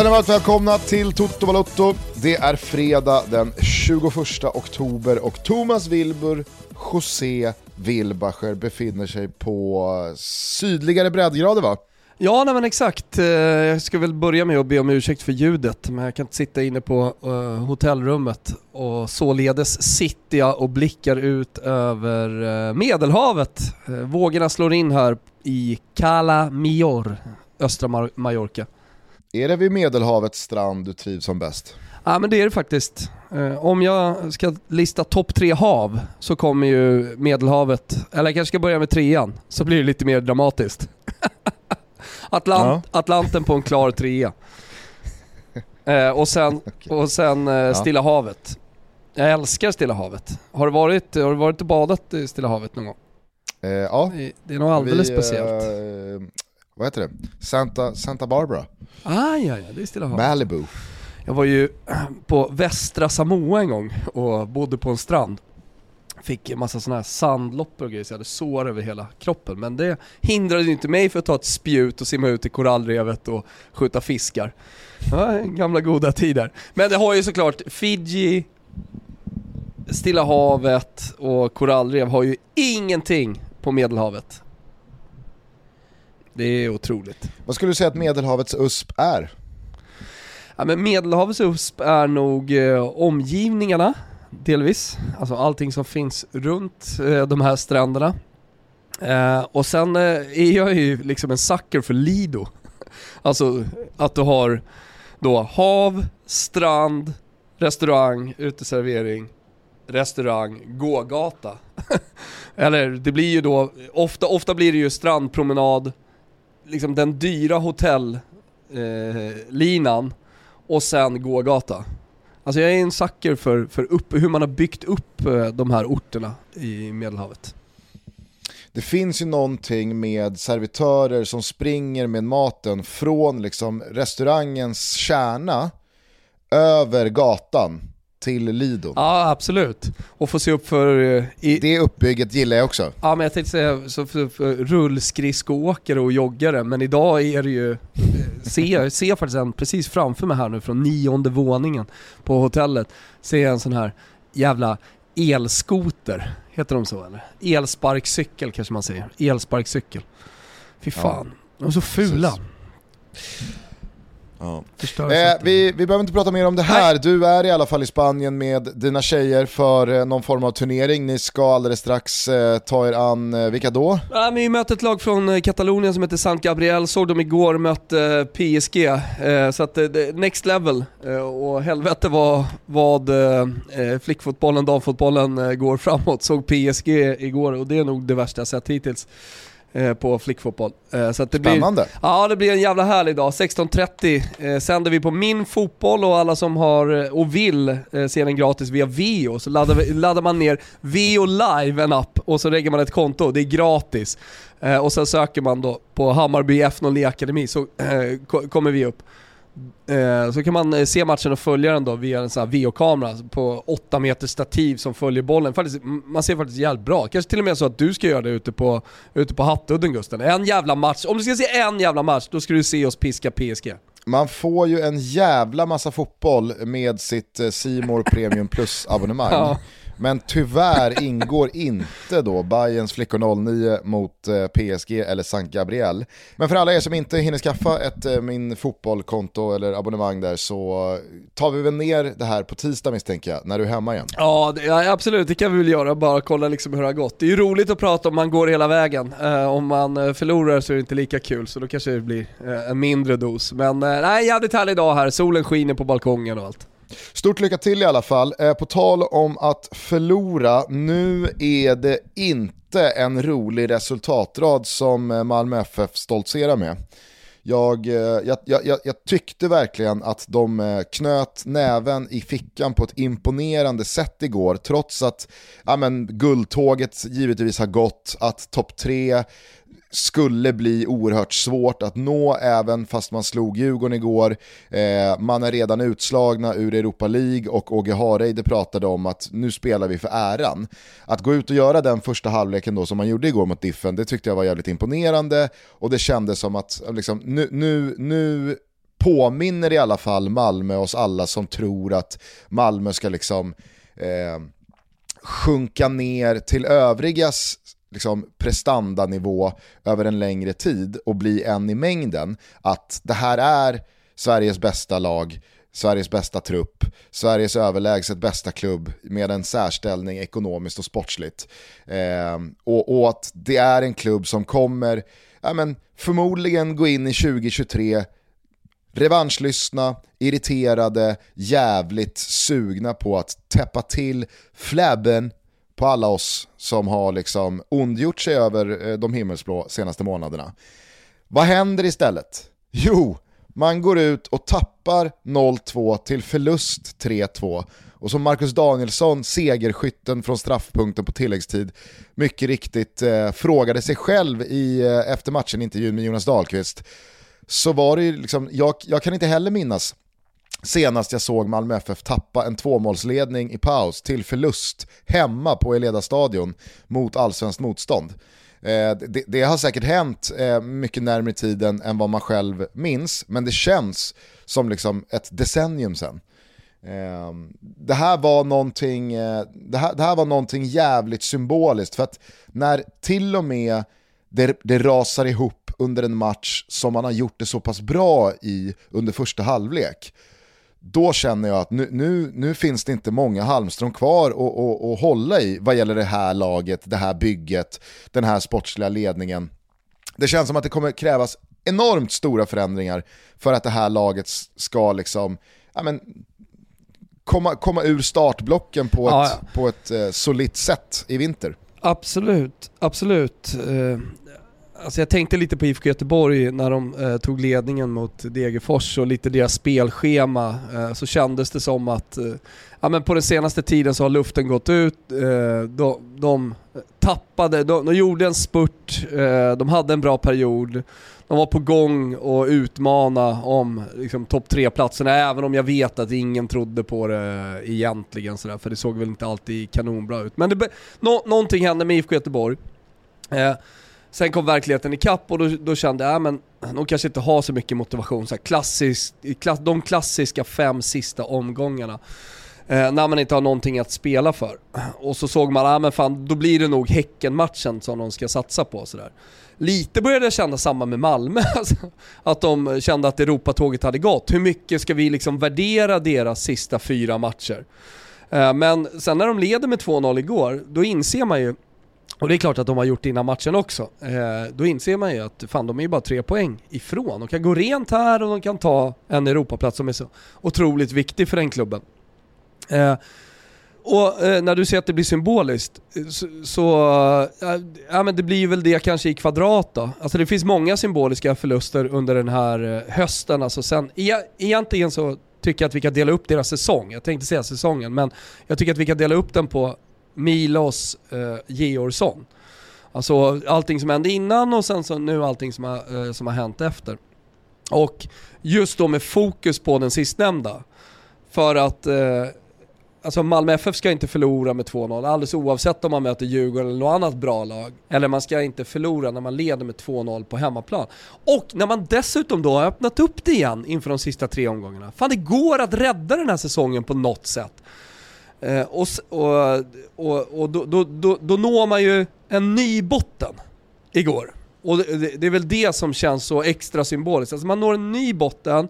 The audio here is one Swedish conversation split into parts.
Känner varmt välkomna till Toto Balotto. Det är fredag den 21 oktober och Thomas Wilbur, José Wilbacher befinner sig på sydligare breddgrader va? Ja, nej men exakt. Eh, jag ska väl börja med att be om ursäkt för ljudet, men jag kan inte sitta inne på uh, hotellrummet och således sitter jag och blickar ut över uh, Medelhavet. Uh, vågorna slår in här i Cala Mior, östra Mar Mallorca. Är det vid Medelhavets strand du trivs som bäst? Ja men det är det faktiskt. Om jag ska lista topp tre hav så kommer ju Medelhavet, eller jag kanske ska börja med trean, så blir det lite mer dramatiskt. Atlant, ja. Atlanten på en klar trea. Eh, och sen, och sen eh, Stilla havet. Jag älskar Stilla havet. Har du varit, har du varit och badat i Stilla havet någon gång? Eh, ja. Det, det är nog alldeles Vi, speciellt. Eh, vad heter det? Santa, Santa Barbara. Ah, ja, ja, det är Stilla havet. Malibu. Jag var ju på västra Samoa en gång och bodde på en strand. Fick en massa sådana här sandloppor och grejer så jag hade sår över hela kroppen. Men det hindrade ju inte mig för att ta ett spjut och simma ut i korallrevet och skjuta fiskar. Ja, gamla goda tider. Men det har ju såklart Fiji, Stilla havet och korallrev har ju ingenting på Medelhavet. Det är otroligt. Vad skulle du säga att Medelhavets USP är? Ja, men Medelhavets USP är nog eh, omgivningarna delvis. Alltså allting som finns runt eh, de här stränderna. Eh, och sen eh, är jag ju liksom en sucker för Lido. alltså att du har då hav, strand, restaurang, uteservering, restaurang, gågata. Eller det blir ju då, ofta, ofta blir det ju strandpromenad, liksom den dyra hotellinan eh, och sen gågata. Alltså jag är en sucker för, för upp, hur man har byggt upp eh, de här orterna i Medelhavet. Det finns ju någonting med servitörer som springer med maten från liksom restaurangens kärna över gatan till Lido. Ja absolut. Och få se upp för... Eh, I, det uppbygget gillar jag också. Ja men jag tänkte säga så för, för rullskridskoåkare och joggare, men idag är det ju... Eh, ser, ser jag faktiskt en precis framför mig här nu från nionde våningen på hotellet, ser jag en sån här jävla elskoter, heter de så eller? Elsparkcykel kanske man säger, elsparkcykel. Fy fan, ja. de är så fula. Precis. Ja. Eh, vi, vi behöver inte prata mer om det här, Nej. du är i alla fall i Spanien med dina tjejer för eh, någon form av turnering. Ni ska alldeles strax eh, ta er an, eh, vilka då? Ja, vi möter ett lag från eh, Katalonien som heter Sant Gabriel, såg dem igår, mötte eh, PSG. så att next level, och helvete vad, vad flickfotbollen, damfotbollen går framåt. Såg PSG igår och det är nog det värsta jag sett hittills. Eh, på flickfotboll. Eh, så det Spännande. Blir, ja det blir en jävla härlig dag. 16.30 eh, sänder vi på Min Fotboll och alla som har och vill se den gratis via Vio så laddar, vi, laddar man ner Vio Live, en app, och så lägger man ett konto. Det är gratis. och sen söker man då på Hammarby F0 Akademi så kommer vi upp. Eh, så kan man eh, se matchen och följa den då via en sån här VO-kamera på 8 meter stativ som följer bollen. Man ser faktiskt jävligt bra. Kanske till och med så att du ska göra det ute på, ute på Hattudden Gusten. En jävla match. Om du ska se en jävla match, då ska du se oss piska PSG. Man får ju en jävla massa fotboll med sitt eh, Simor Premium Plus abonnemang. ja. Men tyvärr ingår inte då Bayerns flickor 09 mot eh, PSG eller Sankt Gabriel. Men för alla er som inte hinner skaffa ett eh, Min Fotbollkonto eller abonnemang där så tar vi väl ner det här på tisdag misstänker jag, när du är hemma igen. Ja, det, ja absolut, det kan vi väl göra, bara kolla liksom hur det har gått. Det är ju roligt att prata om man går hela vägen. Eh, om man förlorar så är det inte lika kul, så då kanske det blir en mindre dos. Men nej, jävligt härlig dag här, solen skiner på balkongen och allt. Stort lycka till i alla fall. Eh, på tal om att förlora, nu är det inte en rolig resultatrad som eh, Malmö FF stoltserar med. Eh, jag, jag, jag, jag, tyckte verkligen att de eh, knöt näven i fickan på ett imponerande sätt igår, trots att ja, men, guldtåget givetvis har gått, att topp tre skulle bli oerhört svårt att nå även fast man slog Djurgården igår. Eh, man är redan utslagna ur Europa League och Åge Hareide pratade om att nu spelar vi för äran. Att gå ut och göra den första halvleken då som man gjorde igår mot Diffen, det tyckte jag var jävligt imponerande och det kändes som att liksom, nu, nu, nu påminner i alla fall Malmö oss alla som tror att Malmö ska liksom eh, sjunka ner till övrigas liksom, prestandanivå över en längre tid och bli en i mängden. Att det här är Sveriges bästa lag, Sveriges bästa trupp, Sveriges överlägset bästa klubb med en särställning ekonomiskt och sportsligt. Eh, och, och, att det är en klubb som kommer ja, men, förmodligen gå in i 2023 revanschlystna, irriterade, jävligt sugna på att täppa till flabben på alla oss som har liksom ondgjort sig över eh, de himmelsblå senaste månaderna. Vad händer istället? Jo, man går ut och tappar 0-2 till förlust 3-2 och som Marcus Danielsson, segerskytten från straffpunkten på tilläggstid, mycket riktigt eh, frågade sig själv i eh, efter matchen intervjun med Jonas Dahlqvist, så var det ju liksom, jag, jag kan inte heller minnas senast jag såg Malmö FF tappa en tvåmålsledning i paus till förlust hemma på Eleda stadion mot allsvenskt motstånd. Eh, det, det, har säkert hänt eh, mycket närmare tiden än vad man själv minns, men det känns som liksom ett decennium sedan. Eh, det, här var någonting, eh, det, här, det här var någonting jävligt symboliskt, för att när till och med det, det rasar ihop under en match som man har gjort det så pass bra i under första halvlek, då känner jag att nu, nu, nu finns det inte många halmstrån kvar att hålla i vad gäller det här laget, det här bygget, den här sportsliga ledningen. Det känns som att det kommer krävas enormt stora förändringar för att det här laget ska liksom, ja men, komma, komma ur startblocken på ett, ja, ja. På ett eh, solitt sätt i vinter. Absolut, absolut. Eh, Alltså jag tänkte lite på IFK Göteborg när de eh, tog ledningen mot Degerfors och lite deras spelschema. Eh, så kändes det som att eh, ja, men på den senaste tiden så har luften gått ut. Eh, de, de, tappade, de, de, gjorde en spurt, eh, de hade en bra period. De var på gång att utmana om liksom, topp tre-platserna, även om jag vet att ingen trodde på det egentligen. Sådär, för det såg väl inte alltid kanonbra ut. Men det, no, någonting hände med IFK Göteborg. Eh, Sen kom verkligheten ikapp och då, då kände jag, äh, men de kanske inte har så mycket motivation. Så här klassisk, klass, de klassiska fem sista omgångarna. Eh, när man inte har någonting att spela för. Och så såg man, att men fan, då blir det nog Häcken-matchen som de ska satsa på. Sådär. Lite började jag känna samma med Malmö, alltså, att de kände att Europatåget hade gått. Hur mycket ska vi liksom värdera deras sista fyra matcher? Eh, men sen när de leder med 2-0 igår, då inser man ju och det är klart att de har gjort det innan matchen också. Eh, då inser man ju att fan, de är ju bara tre poäng ifrån. De kan gå rent här och de kan ta en Europaplats som är så otroligt viktig för den klubben. Eh, och eh, när du säger att det blir symboliskt, eh, så, så eh, ja, men det blir väl det kanske i kvadrat då. Alltså det finns många symboliska förluster under den här eh, hösten. Alltså sen, e egentligen så tycker jag att vi kan dela upp deras säsong. Jag tänkte säga säsongen, men jag tycker att vi kan dela upp den på Milos eh, Georgsson. Alltså allting som hände innan och sen så nu allting som har, eh, som har hänt efter. Och just då med fokus på den sistnämnda. För att eh, alltså Malmö FF ska inte förlora med 2-0 alldeles oavsett om man möter Djurgården eller något annat bra lag. Eller man ska inte förlora när man leder med 2-0 på hemmaplan. Och när man dessutom då har öppnat upp det igen inför de sista tre omgångarna. Fan det går att rädda den här säsongen på något sätt. Eh, och och, och, och då, då, då, då, når man ju en ny botten igår. Och det, det, är väl det som känns så extra symboliskt. Alltså man når en ny botten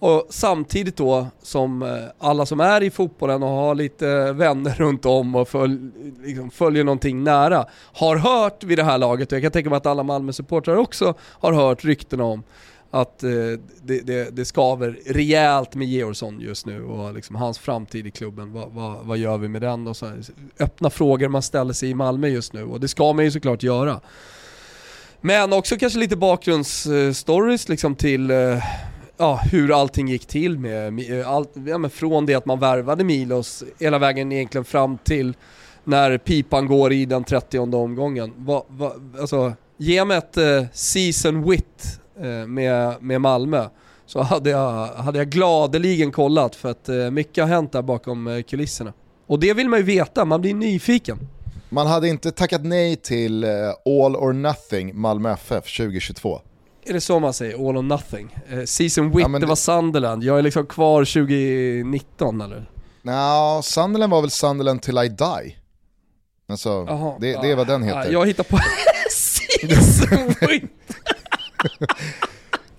och samtidigt då som eh, alla som är i fotbollen och har lite vänner runt om och följ, liksom följer någonting nära har hört vid det här laget och jag kan tänka mig att alla Malmö-supportrar också har hört ryktena om att eh, det, det, det skaver rejält med Georgsson just nu och liksom hans framtid i klubben. Va, va, vad gör vi med den? Och så öppna frågor man ställer sig i Malmö just nu och det ska man ju såklart göra. Men också kanske lite bakgrundsstories liksom till eh, ja, hur allting gick till med, eh, all, ja, men från det att man värvade Milos hela vägen egentligen fram till när pipan går i den 30 omgången. Va, va, alltså, Ge mig ett eh, season wit med, med Malmö så hade jag, hade jag gladeligen kollat för att eh, mycket har hänt där bakom eh, kulisserna. Och det vill man ju veta, man blir nyfiken. Man hade inte tackat nej till eh, All or Nothing Malmö FF 2022. Är det så man säger? All or nothing? Eh, season wit, ja, det, var Sunderland. Jag är liksom kvar 2019 eller? Nja, no, Sunderland var väl Sunderland till I die. Alltså, Aha, det, det är vad den heter. Jag hittar på season wit.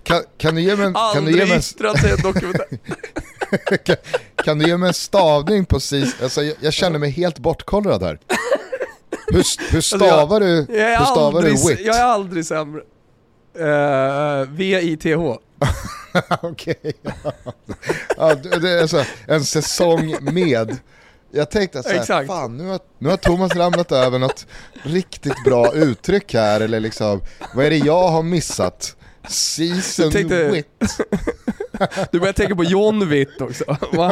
Kan, kan, du ge mig en... Kan du ge mig en kan, kan, du ge mig en stavning på season? Alltså, jag, jag känner mig helt bortkollrad här. Hur, hur stavar alltså jag, du, hur stavar aldrig, du wit? Jag är aldrig sämre. Uh, V-I-T-H. Okej. Okay. ja, det är alltså en säsong med. Jag tänkte såhär, Exakt. fan nu har, nu har Thomas ramlat över något riktigt bra uttryck här, eller liksom, vad är det jag har missat? Season tänkte, Wit. Du börjar tänka på John Witt också.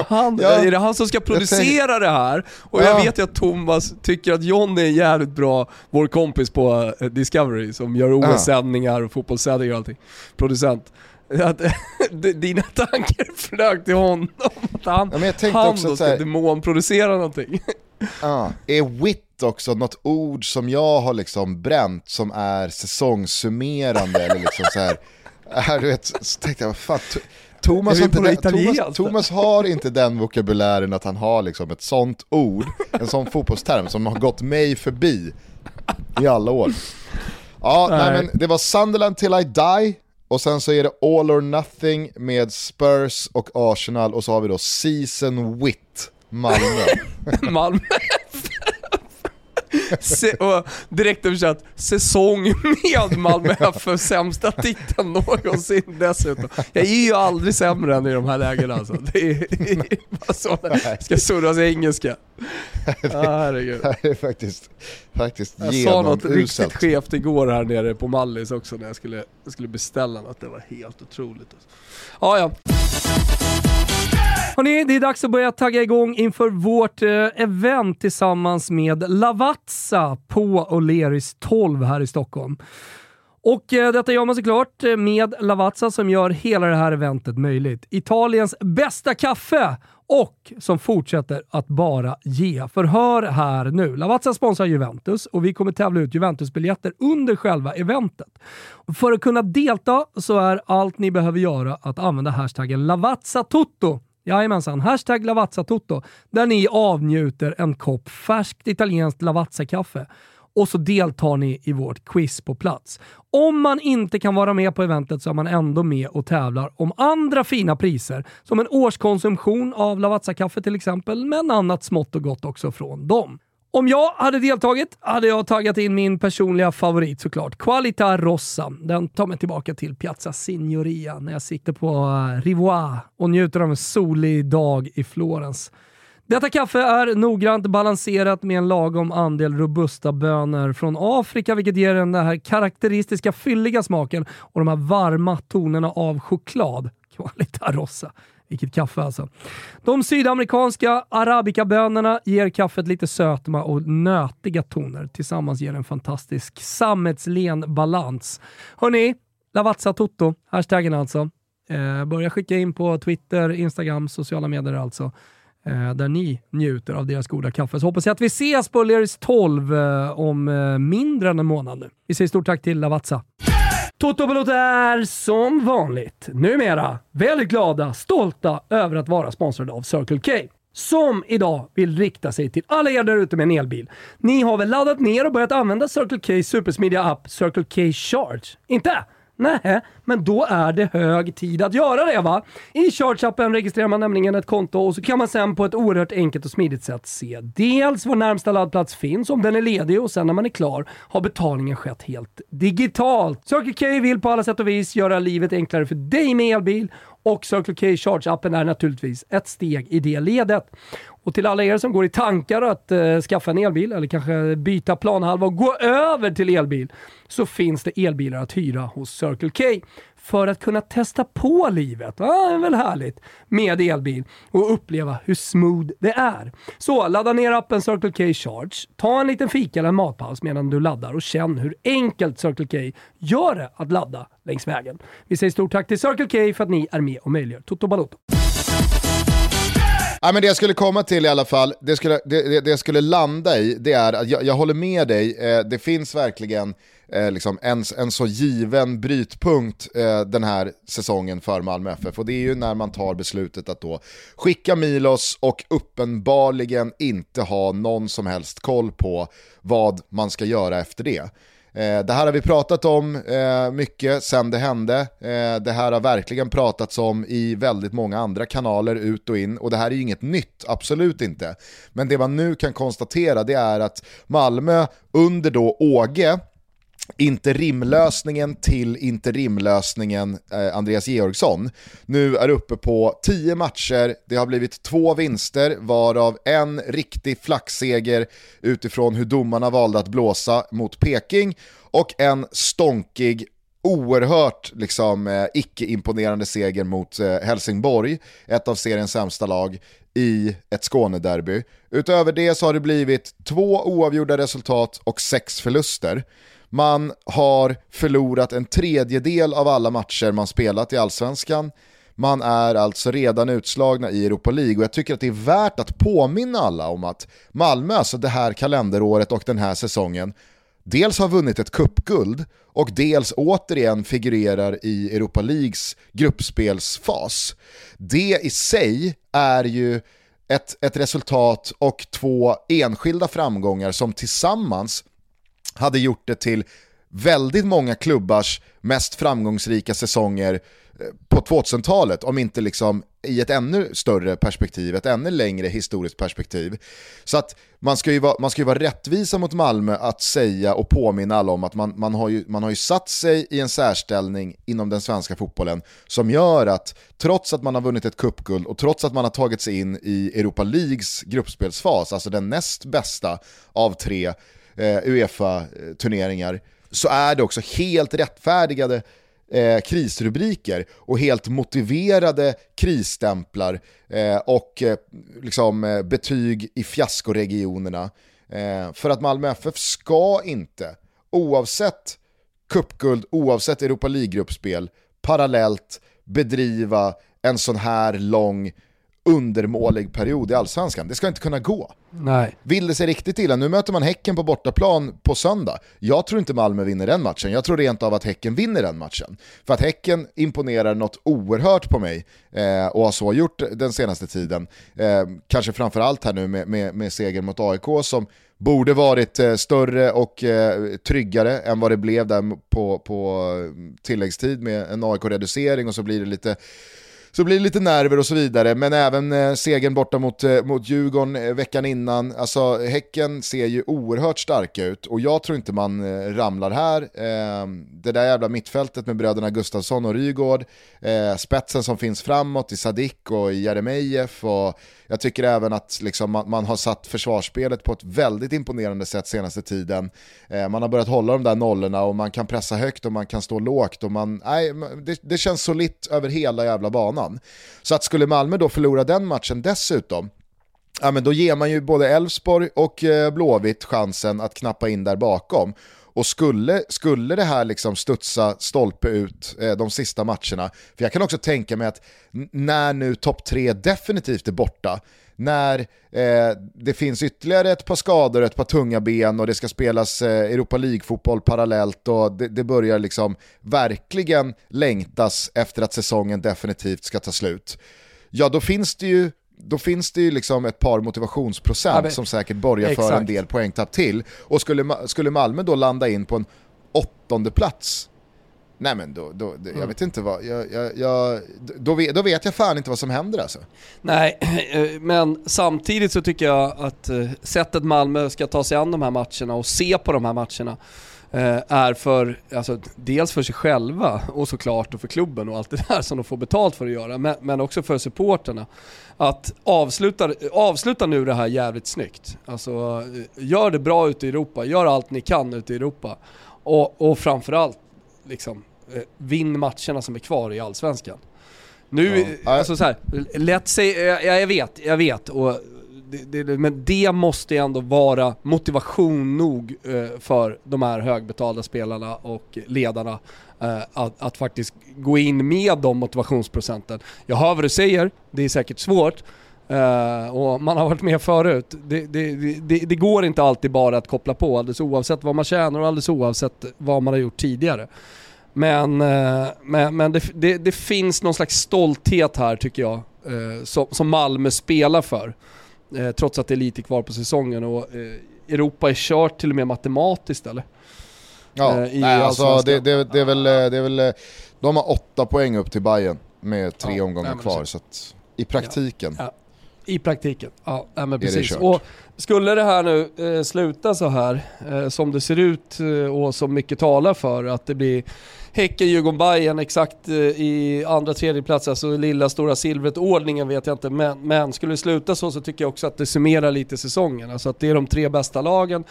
Han, ja, är det han som ska producera det här? Och jag vet ju att Thomas tycker att John är jävligt bra, vår kompis på eh, Discovery som gör OS-sändningar och fotbollssändningar och allting. Producent. Att, dina tankar flög till honom, att han, ja, han också då ska demonproducera någonting. Ja, är wit också något ord som jag har liksom bränt som är säsongssummerande eller liksom så här, är, du vet, så tänkte jag, vad fan, Thomas har, inte den, Thomas, Thomas, har inte den vokabulären att han har liksom ett sånt ord, en sån fotbollsterm som har gått mig förbi i alla år. Ja, nej. nej men det var Sunderland till I die, och sen så är det All or Nothing med Spurs och Arsenal och så har vi då Season Wit Malmö. Malmö Se, och direkt översatt, säsong med Malmö FF, sämsta titeln någonsin dessutom. Jag är ju aldrig sämre än i de här lägena alltså. Det är, bara så ska surras engelska. det, ah, herregud. Det är faktiskt, faktiskt Jag sa något riktigt skevt igår här nere på Mallis också när jag skulle, jag skulle beställa något. Det var helt otroligt. Alltså. Ah, ja. Hörrni, det är dags att börja tagga igång inför vårt eh, event tillsammans med Lavazza på O'Learys 12 här i Stockholm. Och eh, detta gör man såklart eh, med Lavazza som gör hela det här eventet möjligt. Italiens bästa kaffe och som fortsätter att bara ge. För hör här nu, Lavazza sponsrar Juventus och vi kommer tävla ut Juventus-biljetter under själva eventet. För att kunna delta så är allt ni behöver göra att använda hashtaggen LavazzaToto. Jajamensan, hashtag Lavazza-toto, där ni avnjuter en kopp färskt italienskt Lavazza-kaffe och så deltar ni i vårt quiz på plats. Om man inte kan vara med på eventet så är man ändå med och tävlar om andra fina priser, som en årskonsumtion av Lavazza-kaffe till exempel, men annat smått och gott också från dem. Om jag hade deltagit hade jag taggat in min personliga favorit såklart. Qualita Rossa. Den tar mig tillbaka till Piazza Signoria när jag sitter på eh, och njuter av en solig dag i Florens. Detta kaffe är noggrant balanserat med en lagom andel robusta bönor från Afrika, vilket ger den här karaktäristiska fylliga smaken och de här varma tonerna av choklad. Qualita Rossa. Vilket kaffe alltså. De sydamerikanska arabikabönorna ger kaffet lite sötma och nötiga toner. Tillsammans ger en fantastisk sammetslen balans. Hörni, Lavazza Toto, hashtaggen alltså. Eh, börja skicka in på Twitter, Instagram, sociala medier alltså. Eh, där ni njuter av deras goda kaffe. Så hoppas jag att vi ses på Leris 12 eh, om eh, mindre än en månad nu. Vi säger stort tack till Lavazza. Toto Balotto är som vanligt numera väldigt glada, stolta över att vara sponsrade av Circle K som idag vill rikta sig till alla er där ute med en elbil. Ni har väl laddat ner och börjat använda Circle K supersmidiga app Circle K Charge? Inte? Nej, men då är det hög tid att göra det va? I Charge-appen registrerar man nämligen ett konto och så kan man sen på ett oerhört enkelt och smidigt sätt se dels var närmsta laddplats finns, om den är ledig och sen när man är klar har betalningen skett helt digitalt. Circle K vill på alla sätt och vis göra livet enklare för dig med elbil och Circle K Charge-appen är naturligtvis ett steg i det ledet. Och till alla er som går i tankar att eh, skaffa en elbil eller kanske byta planhalva och gå över till elbil så finns det elbilar att hyra hos Circle K. för att kunna testa på livet, Ah, det är väl härligt, med elbil och uppleva hur smooth det är. Så ladda ner appen Circle K Charge, ta en liten fika eller en matpaus medan du laddar och känn hur enkelt Circle K gör det att ladda längs vägen. Vi säger stort tack till Circle K för att ni är med och möjliggör Toto Balotto. Ja, men det jag skulle komma till i alla fall, det, skulle, det, det jag skulle landa i, det är att jag, jag håller med dig, eh, det finns verkligen eh, liksom en, en så given brytpunkt eh, den här säsongen för Malmö FF och det är ju när man tar beslutet att då skicka Milos och uppenbarligen inte ha någon som helst koll på vad man ska göra efter det. Eh, det här har vi pratat om eh, mycket sen det hände. Eh, det här har verkligen pratats om i väldigt många andra kanaler ut och in och det här är ju inget nytt, absolut inte. Men det man nu kan konstatera det är att Malmö under då Åge interimlösningen till interimlösningen eh, Andreas Georgsson nu är uppe på 10 matcher, det har blivit två vinster varav en riktig flaxseger utifrån hur domarna valde att blåsa mot Peking och en stonkig oerhört liksom, eh, icke-imponerande seger mot eh, Helsingborg, ett av seriens sämsta lag, i ett Skånederby. Utöver det så har det blivit två oavgjorda resultat och sex förluster. Man har förlorat en tredjedel av alla matcher man spelat i allsvenskan. Man är alltså redan utslagna i Europa League och jag tycker att det är värt att påminna alla om att Malmö, alltså det här kalenderåret och den här säsongen, dels har vunnit ett kuppguld och dels återigen figurerar i Europa Leagues gruppspelsfas. Det i sig är ju ett, ett resultat och två enskilda framgångar som tillsammans hade gjort det till väldigt många klubbars mest framgångsrika säsonger eh, på 2000-talet, om inte liksom i ett ännu större perspektiv, ett ännu längre historiskt perspektiv. Så att man ska ju vara, man ska ju vara rättvisa mot Malmö att säga och påminna alla om att man, man, har ju, man har ju satt sig i en särställning inom den svenska fotbollen som gör att trots att man har vunnit ett kuppguld och trots att man har tagit sig in i Europa Leagues gruppspelsfas, alltså den näst bästa av tre eh, Eh, Uefa-turneringar så är det också helt rättfärdigade eh, krisrubriker och helt motiverade krisstämplar eh, och eh, liksom, eh, betyg i fiaskoregionerna. Eh, för att Malmö FF ska inte, oavsett cupguld, oavsett Europa League-gruppspel, parallellt bedriva en sån här lång undermålig period i allsvenskan. Det ska inte kunna gå. Nej. Vill det sig riktigt illa, nu möter man Häcken på bortaplan på söndag. Jag tror inte Malmö vinner den matchen, jag tror rent av att Häcken vinner den matchen. För att Häcken imponerar något oerhört på mig eh, och har så gjort den senaste tiden. Eh, kanske framförallt här nu med, med, med segern mot AIK som borde varit eh, större och eh, tryggare än vad det blev där på, på eh, tilläggstid med en AIK-reducering och så blir det lite så blir det lite nerver och så vidare. Men även eh, segern borta mot, eh, mot Djurgården eh, veckan innan. Alltså Häcken ser ju oerhört starka ut och jag tror inte man eh, ramlar här. Eh, det där jävla mittfältet med bröderna Gustafsson och Rygård, eh, spetsen som finns framåt i Sadik och i Jeremejeff och jag tycker även att liksom, man, man, har satt försvarsspelet på ett väldigt imponerande sätt senaste tiden. Eh, man har börjat hålla de där nollorna och man kan pressa högt och man kan stå lågt. Och man, nej, det, det känns solitt över hela jävla banan. Så att skulle Malmö då förlora den matchen dessutom, ja, men då ger man ju både Elfsborg och eh, Blåvitt chansen att knappa in där bakom. Och skulle, skulle det här liksom studsa stolpe ut eh, de sista matcherna, för jag kan också tänka mig att när nu topp tre definitivt är borta, när eh, det finns ytterligare ett par skador, ett par tunga ben och det ska spelas eh, Europa League-fotboll parallellt och det, det, börjar liksom verkligen längtas efter att säsongen definitivt ska ta slut. Ja, då finns det ju då finns det ju liksom ett par motivationsprocent ja, men, som säkert borgar för en del poängtapp till. Och skulle, skulle Malmö då landa in på en åttonde plats Nej men då, då, då mm. jag vet inte vad, jag, jag, jag, då, vet, då vet jag fan inte vad som händer alltså. Nej, men samtidigt så tycker jag att eh, sättet Malmö ska ta sig an de här matcherna och se på de här matcherna Eh, är för, alltså, dels för sig själva och såklart och för klubben och allt det där som de får betalt för att göra, men, men också för supporterna. Att avsluta, avsluta nu det här jävligt snyggt. Alltså, gör det bra ute i Europa, gör allt ni kan ute i Europa. Och, och framförallt, liksom, eh, vinn matcherna som är kvar i Allsvenskan. Nu, ja. alltså så här, lätt säga, jag, jag vet, jag vet. Och det, det, men det måste ändå vara motivation nog eh, för de här högbetalda spelarna och ledarna eh, att, att, faktiskt gå in med de motivationsprocenten. Jag hör vad du säger, det är säkert svårt. Uh, och man har varit med förut. Det, det, det, det, går inte alltid bara att koppla på alldeles oavsett vad man tjänar och alldeles oavsett vad man har gjort tidigare. Men, uh, men, men det, finns någon slags stolthet här tycker jag, uh, som, som Malmö spelar för. trots att det är lite kvar på säsongen och Europa är kört till och med matematiskt eller? Ja, nej, alltså det, det, det, är väl, det är väl, de har åtta poäng upp till Bayern med tre ja, omgångar nej, kvar. Så att i praktiken. Ja, ja. I praktiken, ja men precis. Och skulle det här nu eh, sluta så här eh, som det ser ut eh, och som mycket talar för att det blir Häcken, Djurgården, Bayern exakt eh, i andra, tredje plats, alltså lilla stora silvret ordningen vet jag inte. Men, men skulle det sluta så så tycker jag också att det summerar lite säsongen. Alltså att det är de tre bästa lagen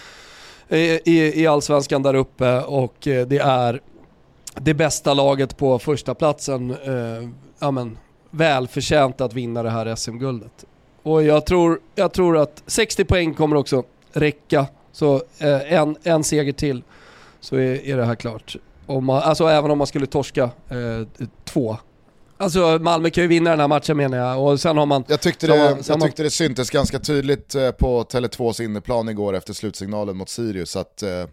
eh, i, i allsvenskan där uppe och eh, det är det bästa laget på första platsen eh, ja, men, välförtjänt att vinna det här SM-guldet. Och jag tror, jag tror att 60 poäng kommer också räcka. Så eh, en, en seger till så är, är det här klart. Om man, alltså även om man skulle torska eh, två. Alltså Malmö kan ju vinna den här matchen menar jag. Och sen har man... Jag tyckte det, man, jag tyckte det syntes ganska tydligt eh, på Tele2s inneplan igår efter slutsignalen mot Sirius att eh,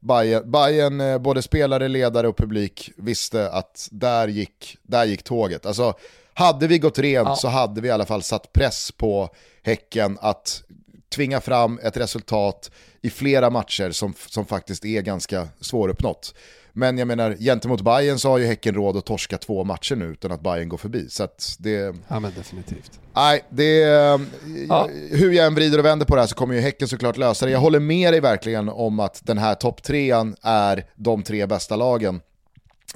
Bayern, Bayern, eh, både spelare, ledare och publik visste att där gick, där gick tåget. Alltså hade vi gått rent ja. så hade vi i alla fall satt press på Häcken att tvinga fram ett resultat i flera matcher som, som faktiskt är ganska svåruppnått. Men jag menar, gentemot Bayern så har ju Häcken råd att torska två matcher nu utan att Bayern går förbi. Så att det... Ja men definitivt. Nej, det... Ja. Hur jag än vrider och vänder på det här så kommer ju Häcken såklart lösa det. Jag håller med dig verkligen om att den här topp trean är de tre bästa lagen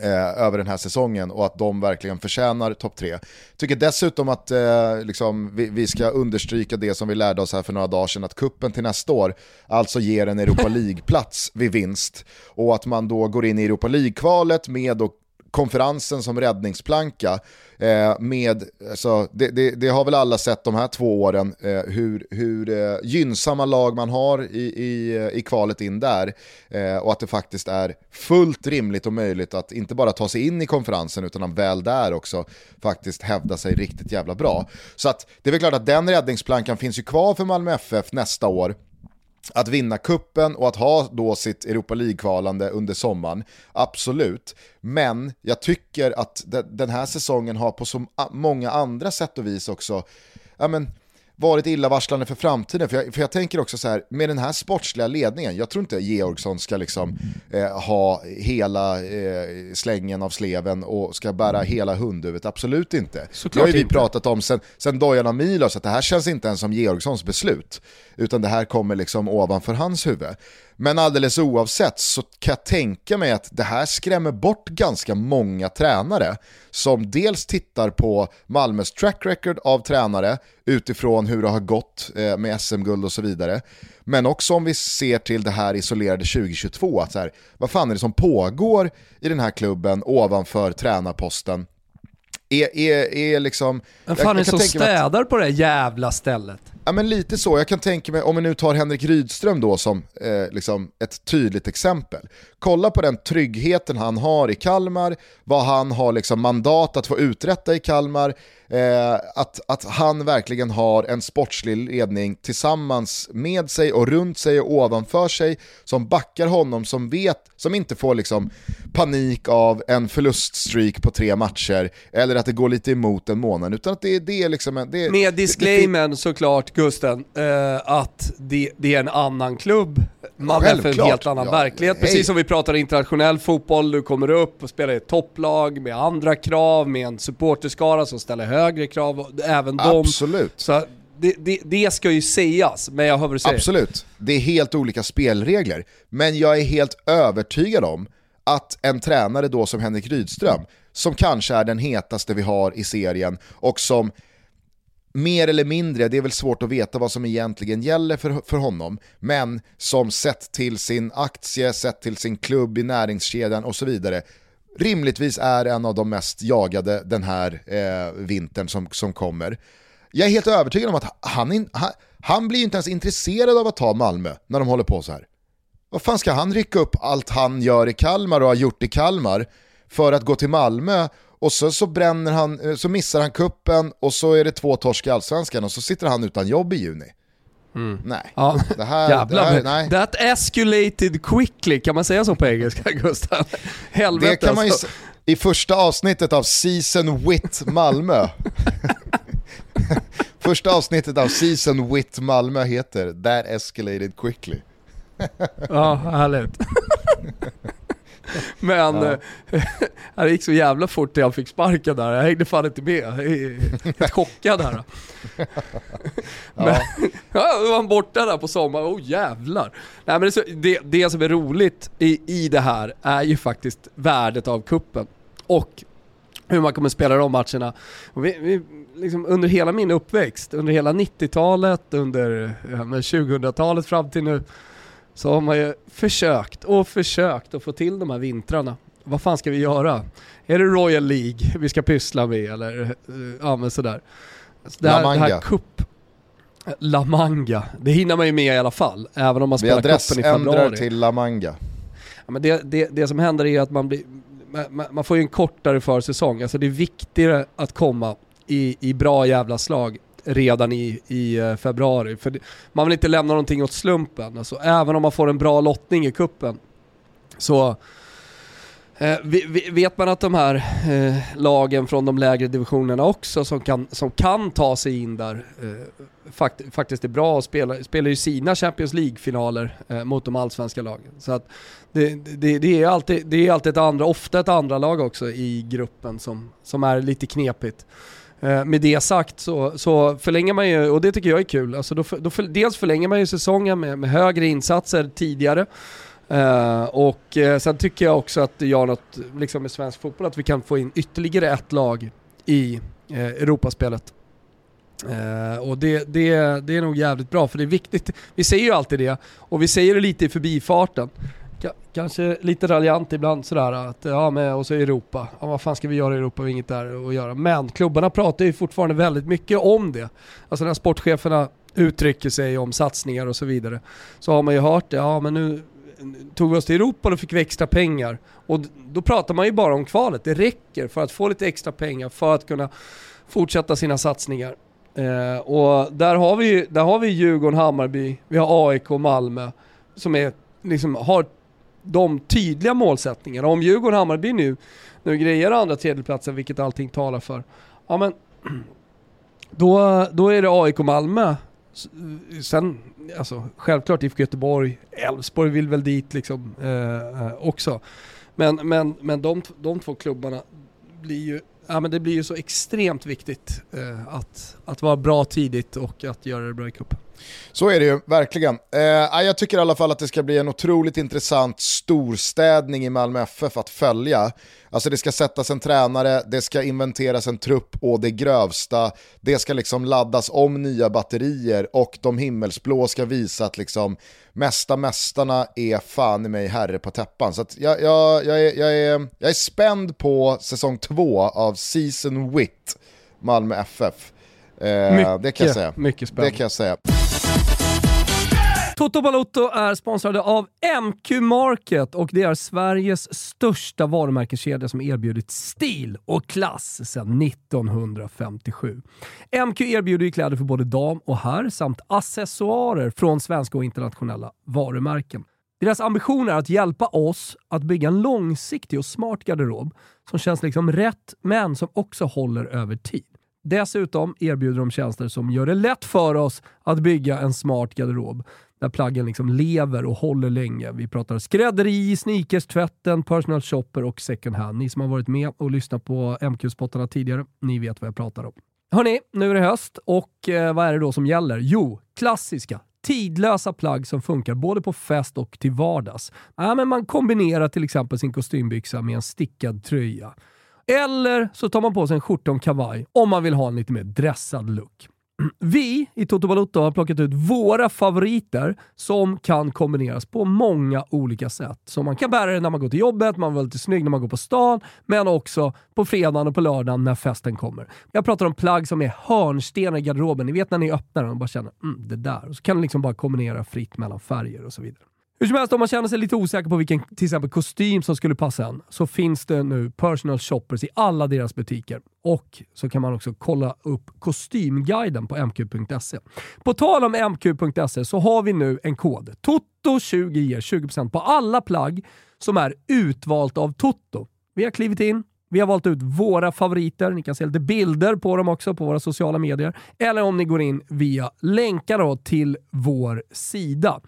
eh, över den här säsongen och att de verkligen förtjänar topp tre. Tycker dessutom att eh, liksom, vi, vi, ska understryka det som vi lärde oss här för några dagar sedan, att kuppen till nästa år alltså ger en Europa League-plats vid vinst och att man då går in i Europa League-kvalet med och konferensen som räddningsplanka. Eh, med, alltså, det, det, det, har väl alla sett de här två åren, eh, hur, hur eh, gynnsamma lag man har i, i, i kvalet in där. Eh, och att det faktiskt är fullt rimligt och möjligt att inte bara ta sig in i konferensen utan att väl där också faktiskt hävda sig riktigt jävla bra. Så att det är väl klart att den räddningsplankan finns ju kvar för Malmö FF nästa år att vinna kuppen och att ha då sitt Europa League-kvalande under sommaren, absolut. Men jag tycker att den här säsongen har på så många andra sätt och vis också, ja men, varit illavarslande för framtiden. För jag, för jag tänker också så här, med den här sportsliga ledningen, jag tror inte Georgsson ska liksom eh, ha hela eh, slängen av sleven och ska bära hela hundhuvudet, absolut inte. Såklart det har ju vi pratat om sen, sen Dojan av Milos, att det här känns inte ens som Georgssons beslut, utan det här kommer liksom ovanför hans huvud. Men alldeles oavsett så kan jag tänka mig att det här skrämmer bort ganska många tränare som dels tittar på Malmös track record av tränare utifrån hur det har gått eh, med SM-guld och så vidare. Men också om vi ser till det här isolerade 2022, att så här, vad fan är det som pågår i den här klubben ovanför tränarposten? Är, är, är liksom... Vem fan jag, är det som städar att... på det jävla stället? Ja men lite så, jag kan tänka mig, om vi nu tar Henrik Rydström då som eh, liksom ett tydligt exempel. Kolla på den tryggheten han har i Kalmar, vad han har liksom mandat att få uträtta i Kalmar, eh, att, att han verkligen har en sportslig ledning tillsammans med sig och runt sig och ovanför sig som backar honom, som vet, som inte får liksom panik av en förluststreak på tre matcher eller att det går lite emot en månad, utan att det, det är liksom... En, det, med disclaimen såklart Gusten, eh, att det, det, är en annan klubb. Man är en helt annan ja, verklighet. Precis hej. som vi pratar internationell fotboll, du kommer upp och spelar i ett topplag med andra krav, med en supporterskara som ställer högre krav, även Absolut. Så det, det, det, ska ju sägas, men jag hör vad du säger. Absolut, det är helt olika spelregler. Men jag är helt övertygad om att en tränare då som Henrik Rydström, som kanske är den hetaste vi har i serien och som mer eller mindre, det är väl svårt att veta vad som egentligen gäller för, för honom, men som sett till sin aktie, sett till sin klubb i näringskedjan och så vidare, rimligtvis är en av de mest jagade den här eh, vintern som, som kommer. Jag är helt övertygad om att han, in, han, han blir inte ens intresserad av att ta Malmö när de håller på så här. Vad fan ska han rycka upp allt han gör i Kalmar och har gjort i Kalmar för att gå till Malmö och så, så, bränner han, eh, så missar han kuppen och så är det två torsk i allsvenskan och så sitter han utan jobb i juni. Mm. Nej. Ja. Det här, Jävlar, det här, nej. That escalated quickly, kan man säga så på engelska Gustav? Helvete. Det kan man ju, alltså. I första avsnittet av Season Wit Malmö. första avsnittet av Season Wit Malmö heter That escalated quickly. ja, härligt. Men ja. Eh, det gick så jävla fort när jag fick sparken där. Jag hängde fan inte med. Jag är helt chockad här. Men, ja. ja, då var han borta där på sommaren. Oh jävlar. Nej, men det, det, det som är roligt i, i det här är ju faktiskt värdet av kuppen och hur man kommer spela de matcherna. Vi, vi, liksom under hela min uppväxt, under hela 90-talet, under ja, 2000-talet fram till nu, så har man ju försökt och försökt att få till de här vintrarna. Vad fan ska vi göra? Är det Royal League vi ska pyssla med eller eh, ja men sådär. Så det, här, La Manga. det här kupp... La Manga, det hinner man ju med i alla fall, även om man spelar kuppen i februari. Till La Manga. Ja, men det, det, det som händer är att man, blir, man, man får ju en kortare försäsong, alltså det är viktigare att komma i, i bra jävla slag redan i, i eh, februari. För man vill inte lämna någonting åt slumpen. Alltså, även om man får en bra lottning i kuppen så eh, vet man att de här eh, lagen från de lägre divisionerna också som kan, som kan ta sig in där eh, fakt, faktiskt är bra och spelar, spelar ju sina Champions League-finaler eh, mot de allsvenska lagen. Så att det, det, det, är alltid, det är alltid ett andra, ofta ett andra lag också i gruppen som, som är lite knepigt. Eh, med det sagt så, så förlänger man ju, och det tycker jag är kul, alltså då, då för, dels förlänger man ju säsongen med, med högre insatser tidigare. Uh, och uh, sen tycker jag också att det gör något liksom med svensk fotboll, att vi kan få in ytterligare ett lag i uh, Europaspelet. Uh, och det, det, det är nog jävligt bra, för det är viktigt. Vi säger ju alltid det, och vi säger det lite i förbifarten kanske lite raljant ibland sådär att ja men och så Europa, ja, vad fan ska vi göra i Europa, vi har inget där att göra. Men klubbarna pratar ju fortfarande väldigt mycket om det. Alltså när sportcheferna uttrycker sig om satsningar och så vidare så har man ju hört det, ja men nu tog vi oss till Europa och då fick vi extra pengar. Och då pratar man ju bara om kvalet, det räcker för att få lite extra pengar för att kunna fortsätta sina satsningar. Eh, och där har vi, där har vi Djurgården, Hammarby, vi har AIK Malmö som är, liksom, har de tydliga målsättningarna. Om Djurgården och Hammarby nu, nu grejer andra tredjeplatsen, vilket allting talar för, ja men då, då är det AIK Malmö. Sen, alltså självklart IFK Göteborg, Elfsborg vill väl dit liksom eh, eh, också. Men, men, men de, de två klubbarna blir ju ja, men det blir ju så extremt viktigt eh, att, att vara bra tidigt och att göra det bra i cupen. Så är det ju, verkligen. Eh, jag tycker i alla fall att det ska bli en otroligt intressant storstädning i Malmö FF att följa. Alltså det ska sättas en tränare, det ska inventeras en trupp och det grövsta, det ska liksom laddas om nya batterier och de himmelsblå ska visa att liksom mesta mästarna är fan i mig herre på täppan. Så jag, jag, jag, är, jag, är, jag är spänd på säsong två av Season Wit, Malmö FF. Eh, mycket, det kan jag säga. Mycket spännande. Det kan jag säga. Toto Balotto är sponsrade av MQ Market och det är Sveriges största varumärkeskedja som erbjudit stil och klass sedan 1957. MQ erbjuder kläder för både dam och herr samt accessoarer från svenska och internationella varumärken. Deras ambition är att hjälpa oss att bygga en långsiktig och smart garderob som känns liksom rätt men som också håller över tid. Dessutom erbjuder de tjänster som gör det lätt för oss att bygga en smart garderob där plaggen liksom lever och håller länge. Vi pratar skrädderi, sneakers, tvätten, personal shopper och second hand. Ni som har varit med och lyssnat på MQ-spottarna tidigare, ni vet vad jag pratar om. Hörni, nu är det höst och eh, vad är det då som gäller? Jo, klassiska tidlösa plagg som funkar både på fest och till vardags. Ja, men man kombinerar till exempel sin kostymbyxa med en stickad tröja. Eller så tar man på sig en skjorta och en kavaj om man vill ha en lite mer dressad look. Vi i Toto Balotto har plockat ut våra favoriter som kan kombineras på många olika sätt. Så man kan bära det när man går till jobbet, man vill vara lite snygg när man går på stan, men också på fredagen och på lördagen när festen kommer. Jag pratar om plagg som är hörnstenar i garderoben. Ni vet när ni öppnar den och bara känner mm, det där. Och så kan ni liksom bara kombinera fritt mellan färger och så vidare. Hur som helst, om man känner sig lite osäker på vilken till exempel kostym som skulle passa en, så finns det nu personal shoppers i alla deras butiker. Och så kan man också kolla upp kostymguiden på mq.se. På tal om mq.se så har vi nu en kod. Toto20 ger 20% på alla plagg som är utvalt av Toto. Vi har klivit in, vi har valt ut våra favoriter. Ni kan se lite bilder på dem också på våra sociala medier. Eller om ni går in via länkar till vår sida.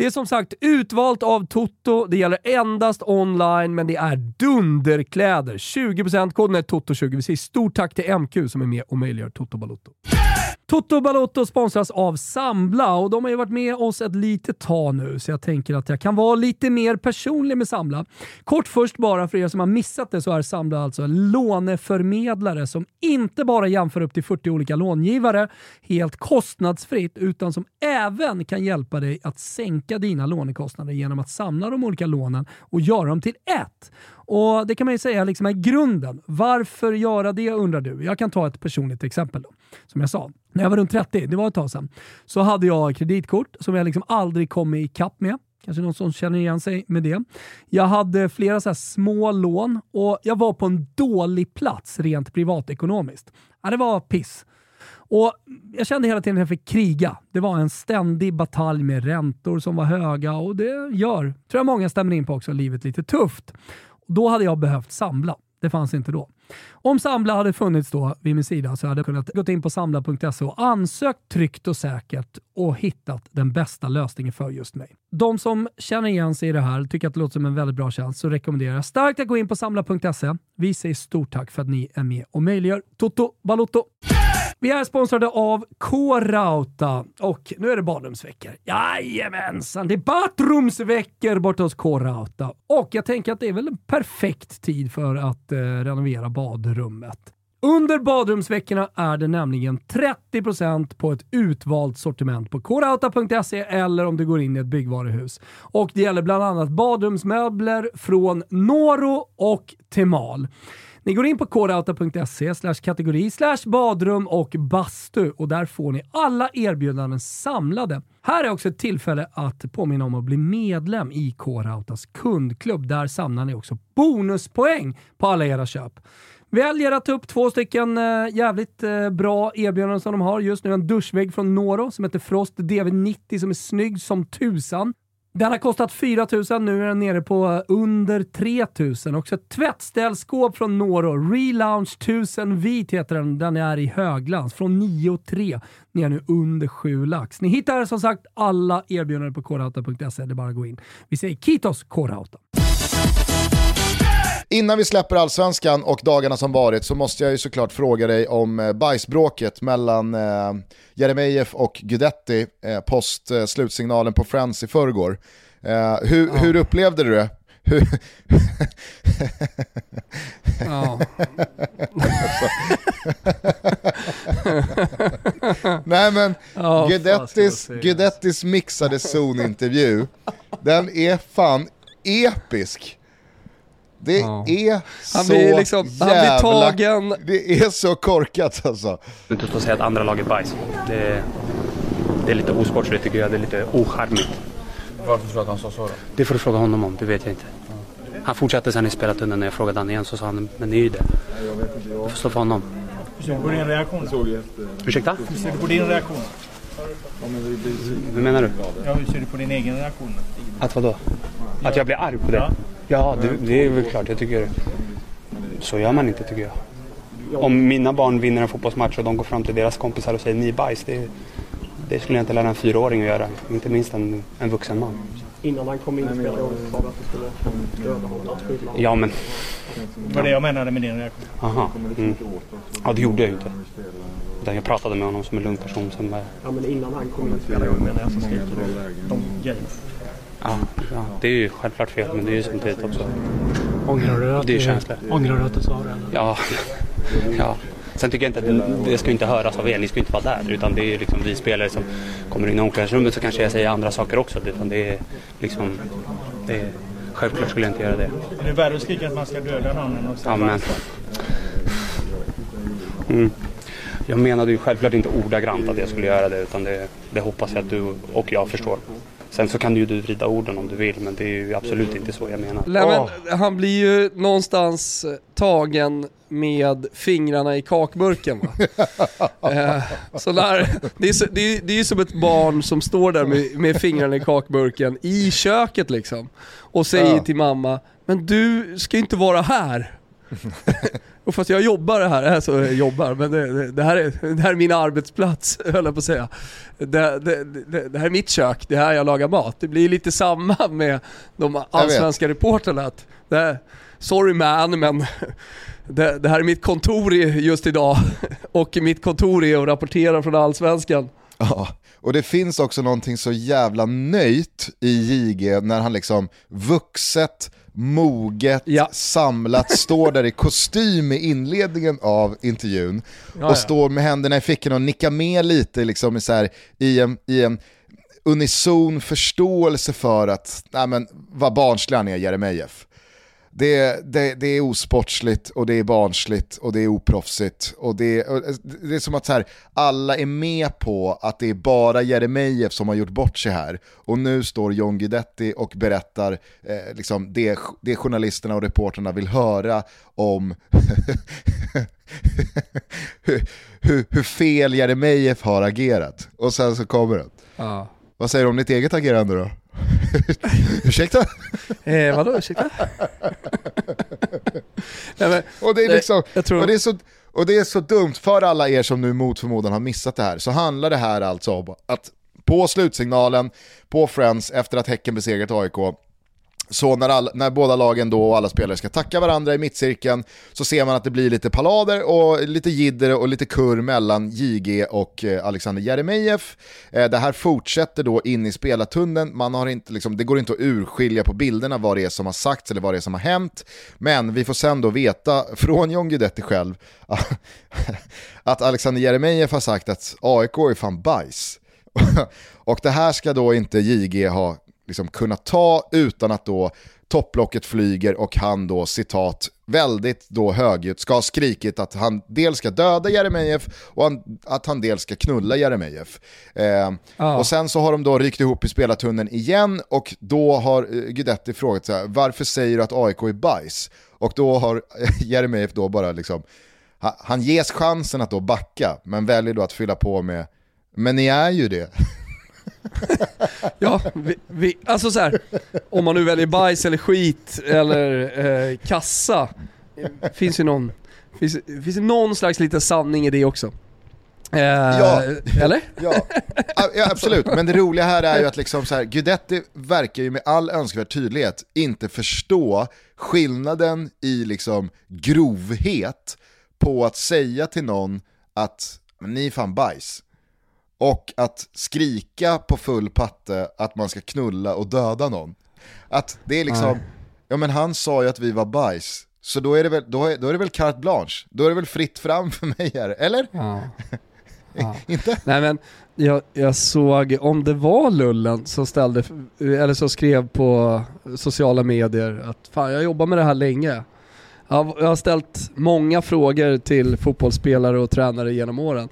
Det är som sagt utvalt av Toto. Det gäller endast online, men det är dunderkläder. 20% koden är Toto20. Vi säger stort tack till MQ som är med och möjliggör Toto Balotto. Toto Balotto sponsras av Sambla och de har ju varit med oss ett litet tag nu så jag tänker att jag kan vara lite mer personlig med Sambla. Kort först bara för er som har missat det så är Sambla alltså en låneförmedlare som inte bara jämför upp till 40 olika långivare helt kostnadsfritt utan som även kan hjälpa dig att sänka dina lånekostnader genom att samla de olika lånen och göra dem till ett. Och Det kan man ju säga liksom är grunden. Varför göra det undrar du? Jag kan ta ett personligt exempel. Då. Som jag sa, när jag var runt 30, det var ett tag sedan, så hade jag kreditkort som jag liksom aldrig kom ikapp med. Kanske någon som känner igen sig med det. Jag hade flera så små lån och jag var på en dålig plats rent privatekonomiskt. Ja, det var piss. Och Jag kände hela tiden att jag fick kriga. Det var en ständig batalj med räntor som var höga och det gör, tror jag många stämmer in på också, livet lite tufft. Då hade jag behövt samla. Det fanns inte då. Om Samla hade funnits då vid min sida så hade jag kunnat gå in på samla.se och ansökt tryggt och säkert och hittat den bästa lösningen för just mig. De som känner igen sig i det här, tycker att det låter som en väldigt bra tjänst, så rekommenderar jag starkt att gå in på samla.se. Vi säger stort tack för att ni är med och möjliggör Toto Balotto. Vi är sponsrade av K-Rauta och nu är det badrumsveckor. Jajamensan, det är badrumsveckor borta hos K-Rauta. Och jag tänker att det är väl en perfekt tid för att eh, renovera badrummet. Under badrumsveckorna är det nämligen 30% på ett utvalt sortiment på korauta.se eller om du går in i ett byggvaruhus. Och det gäller bland annat badrumsmöbler från Noro och Temal. Ni går in på kodauta.se kategori badrum och bastu och där får ni alla erbjudanden samlade. Här är också ett tillfälle att påminna om att bli medlem i K-Rautas kundklubb. Där samlar ni också bonuspoäng på alla era köp. Väljer att ta upp två stycken eh, jävligt eh, bra erbjudanden som de har just nu. En duschvägg från Noro som heter Frost DV90 som är snygg som tusan. Den har kostat 4 000, nu är den nere på under 3 000. Också ett tvättställskåp från Noro. Relaunch 1000 vit heter den. Den är i höglans. Från 9 3 ner nu under 7 lax. Ni hittar som sagt alla erbjudanden på korauta.se. Det är bara att gå in. Vi säger Kitos Korauta. Innan vi släpper allsvenskan och dagarna som varit så måste jag ju såklart fråga dig om eh, bajsbråket mellan eh, Jeremejeff och Gudetti eh, post eh, slutsignalen på Friends i förrgår. Eh, hur, ja. hur upplevde du det? Ja. Nej men, oh, Gudettis, Gudettis mixade zonintervju, den är fan episk. Det ja. är han så blir liksom, jävla... Han blir tagen... Det är så korkat alltså. Inte att säga att andra laget bajs. Det, det är lite osportsligt tycker jag. Det är lite ocharmigt. Varför tror du att han sa så då? Det får du fråga honom om, det vet jag inte. Han fortsatte sen i spelartunneln när jag frågade han igen så sa han, men det är ju det. Du får stå för honom. Hur ser du på din reaktion? Ursäkta? Hur ser du på din reaktion? Hur menar du? Ja, hur ser du på din egen reaktion? Att vadå? Att jag blir arg på det? Ja. Ja, det, det, är väl klart. Jag tycker... Så gör man inte tycker jag. Om mina barn vinner en fotbollsmatch och de går fram till deras kompisar och säger ni bajs. Det, det skulle jag inte lära en fyraåring att göra. Inte minst en, en vuxen man. Innan han kom in sa du att du skulle döda honom? Ja men... Det var det jag menade med din reaktion. Aha. Mm. Ja det gjorde jag ju inte. Utan jag pratade med honom som en lugn person som... Ja men innan han kom in i spelgången menar jag så skriker du om James. Ja, ja, det är ju självklart fel men det är ju samtidigt också... Ångrar du att, det är känslor. Ångrar du att du sa det? Ja. ja. Sen tycker jag inte att det, det ska inte höras av er, ni ska inte vara där. Utan det är liksom vi spelare som kommer in i omklädningsrummet så kanske jag säger andra saker också. Utan det är liksom, det är, självklart skulle jag inte göra det. Är det värre att skrika att man ska döda någon än att säga mm. Jag menade ju självklart inte ordagrant att jag skulle göra det utan det, det hoppas jag att du och jag förstår. Sen så kan ju du vrida orden om du vill men det är ju absolut inte så jag menar. Nej, men han blir ju någonstans tagen med fingrarna i kakburken va? eh, så där, det, är så, det, är, det är ju som ett barn som står där med, med fingrarna i kakburken i köket liksom. Och säger Ja. till mamma, men du ska inte vara här. och fast jag jobbar här, alltså jag jobbar, men det, det, här är, det här är min arbetsplats höll jag på att säga. Det, det, det, här är mitt kök, det är här jag lagar mat. Det blir lite samma med de allsvenska reportrarna. Att det här, sorry man, men det, det här är mitt kontor just idag. Och mitt kontor är att rapportera från allsvenskan. Ja, och det finns också någonting så jävla nöjt i JG när han liksom vuxet, moget, Ja. samlat står där i kostym i inledningen av intervjun Ja, och ja. står med händerna i fickorna och nickar med lite liksom i, så här, i, en, i en unison förståelse för att, nej men vad barnslig han är Jeremejeff. Det, det, det är osportsligt och det är barnsligt och det är oproffsigt. Och det, och det är som att så här, alla är med på att det är bara Jeremejeff som har gjort bort sig här. Och nu står John Guidetti och berättar eh, liksom det, det journalisterna och reporterna vill höra om hur, hur, hur fel Jeremejeff har agerat. Och sen så kommer den. Ja. Vad säger du om ditt eget agerande då? Ursäkta? Eh, vadå, ursäkta? Nej, men, Och det är liksom, jag tror- och det är så, och det är så dumt för alla er som nu mot förmodan har missat det här, så handlar det här alltså om att på slutsignalen, på Friends, efter att Häcken besegrat AIK, så när, all, när båda lagen då och alla spelare ska tacka varandra i mittcirkeln så ser man att det blir lite palader och lite jidder och lite kurr mellan JG och eh, Alexander Jeremejeff. Eh, det här fortsätter då in i spelartunneln, man har inte, liksom, det går inte att urskilja på bilderna vad det är som har sagts eller vad det är som har hänt. Men vi får sen då veta från John Guidetti själv att Alexander Jeremejeff har sagt att AIK är fan bajs. och det här ska då inte JG ha liksom kunnat ta utan att då topplocket flyger och han då citat väldigt då högljutt ska ha skrikit att han dels ska döda Jeremejeff och han, att han dels ska knulla Jeremejeff. Eh, Ja. Och sen så har de då ryckt ihop i spelartunneln igen och då har eh, Guidetti frågat så här, varför säger du att AIK är bajs? Och då har Jeremejeff då bara liksom, ha- han ges chansen att då backa men väljer då att fylla på med, men ni är ju det. Ja, vi, vi, alltså så här, om man nu väljer bajs eller skit eller eh, kassa, finns ju någon, finns, finns det någon slags liten sanning i det också. Eh, Ja. Eller? Ja, ja, absolut. Men det roliga här är ju att liksom så här, Guidetti verkar ju med all önskvärd tydlighet inte förstå skillnaden i liksom grovhet på att säga till någon att "Men ni är fan bajs. Och att skrika på full patte att man ska knulla och döda någon. Att det är liksom, Nej. ja men han sa ju att vi var bajs. Så då är det väl, då är, då är det väl carte blanche. Då är det väl fritt fram för mig här, eller? Ja. Ja. Inte? Nej men, jag, jag såg, om det var Lullen som ställde, eller som skrev på sociala medier att fan jag jobbar med det här länge. Jag har ställt många frågor till fotbollsspelare och tränare genom åren.